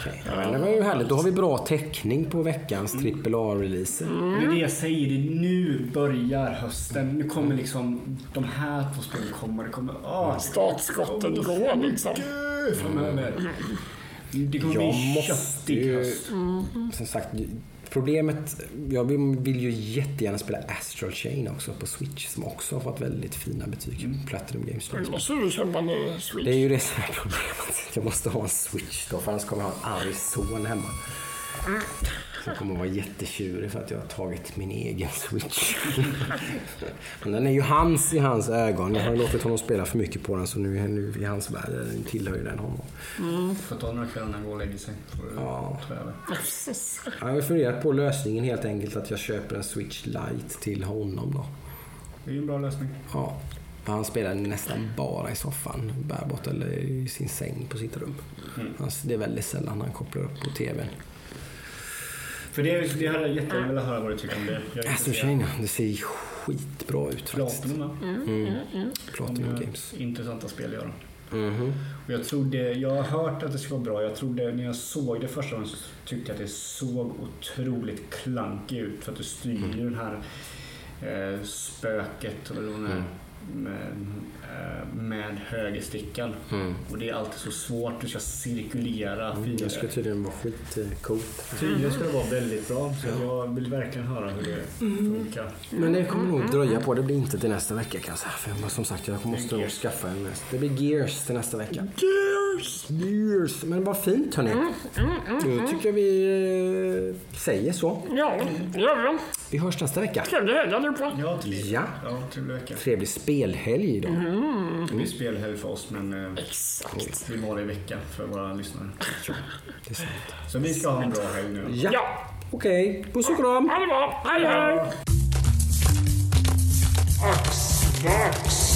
Okej. Ja, men det var ju härligt. Då har vi bra täckning på veckans AAA-releaser. Det är det jag säger. Det nu börjar hösten. Nu kommer liksom de här två spelen komma. Det kommer... Ah, Startskottet går liksom. Gud, framöver. Det kommer Jag bli måste köttig ju... höst. Som sagt, problemet... Jag vill, ju jättegärna spela Astral Chain också på Switch som också har fått väldigt fina betyg. Platinum Games Stores. måste du köpa en ny Det är Switch. ju det som är problemet. Jag måste ha en Switch då, för annars kommer jag ha en arg son hemma. Som kommer att vara jättetjurig för att jag har tagit min egen Switch. Men den är ju hans i hans ögon. Jag har låtit honom spela för mycket på den så nu, nu i hans värld den tillhör ju den honom. Får ta några kvällar när han går och lägger sig. Ja. Jag har funderat på lösningen helt enkelt att jag köper en Switch Lite till honom då. Det är ju en bra lösning. Ja. För han spelar nästan bara i soffan, bärbart eller i sin säng på sitt rum. Alltså, det är väldigt sällan han kopplar upp på TVn. För det, det hade jag jättegärna velat höra vad du tycker om det. Intresserad. Chain, det ser skitbra ut faktiskt. Platinum, va? Mm. Platinum De, eh, Games. Intressanta spel att göra. Mhm. Och jag trodde, jag har hört att det ska vara bra. Jag trodde, när jag såg det första gången så tyckte jag att det såg otroligt klankigt ut. För att du styr ju den här eh, spöket eller vad det är, med, eh, med högerstickan. Mm. Och det är alltid så svårt. Du ska cirkulera Mm, filer. Det ska tydligen vara skitcoolt. Tydligen ska det vara väldigt bra. Så jag vill verkligen höra hur det funkar. Men det kommer nog dröja på. Det blir inte till nästa vecka kan jag säga. För som sagt, jag måste nog skaffa en. Det blir Gears till nästa vecka. Gears! Gears. Men vad fint hörni. Då tycker jag vi eh, säger så. Ja, det gör vi. Vi hörs nästa vecka. Trevlig helg allihopa. Ja, trevlig, Ja. ja, trevlig vecka. Trevlig spelhelg idag. Mm. Det är spelhelg för oss, men eh, Exakt. vi målar i veckan för våra lyssnare. Så vi ska ha en bra helg nu. Ja! ja. Okej, okay. puss och kram! Ha det bra! Hej, hej!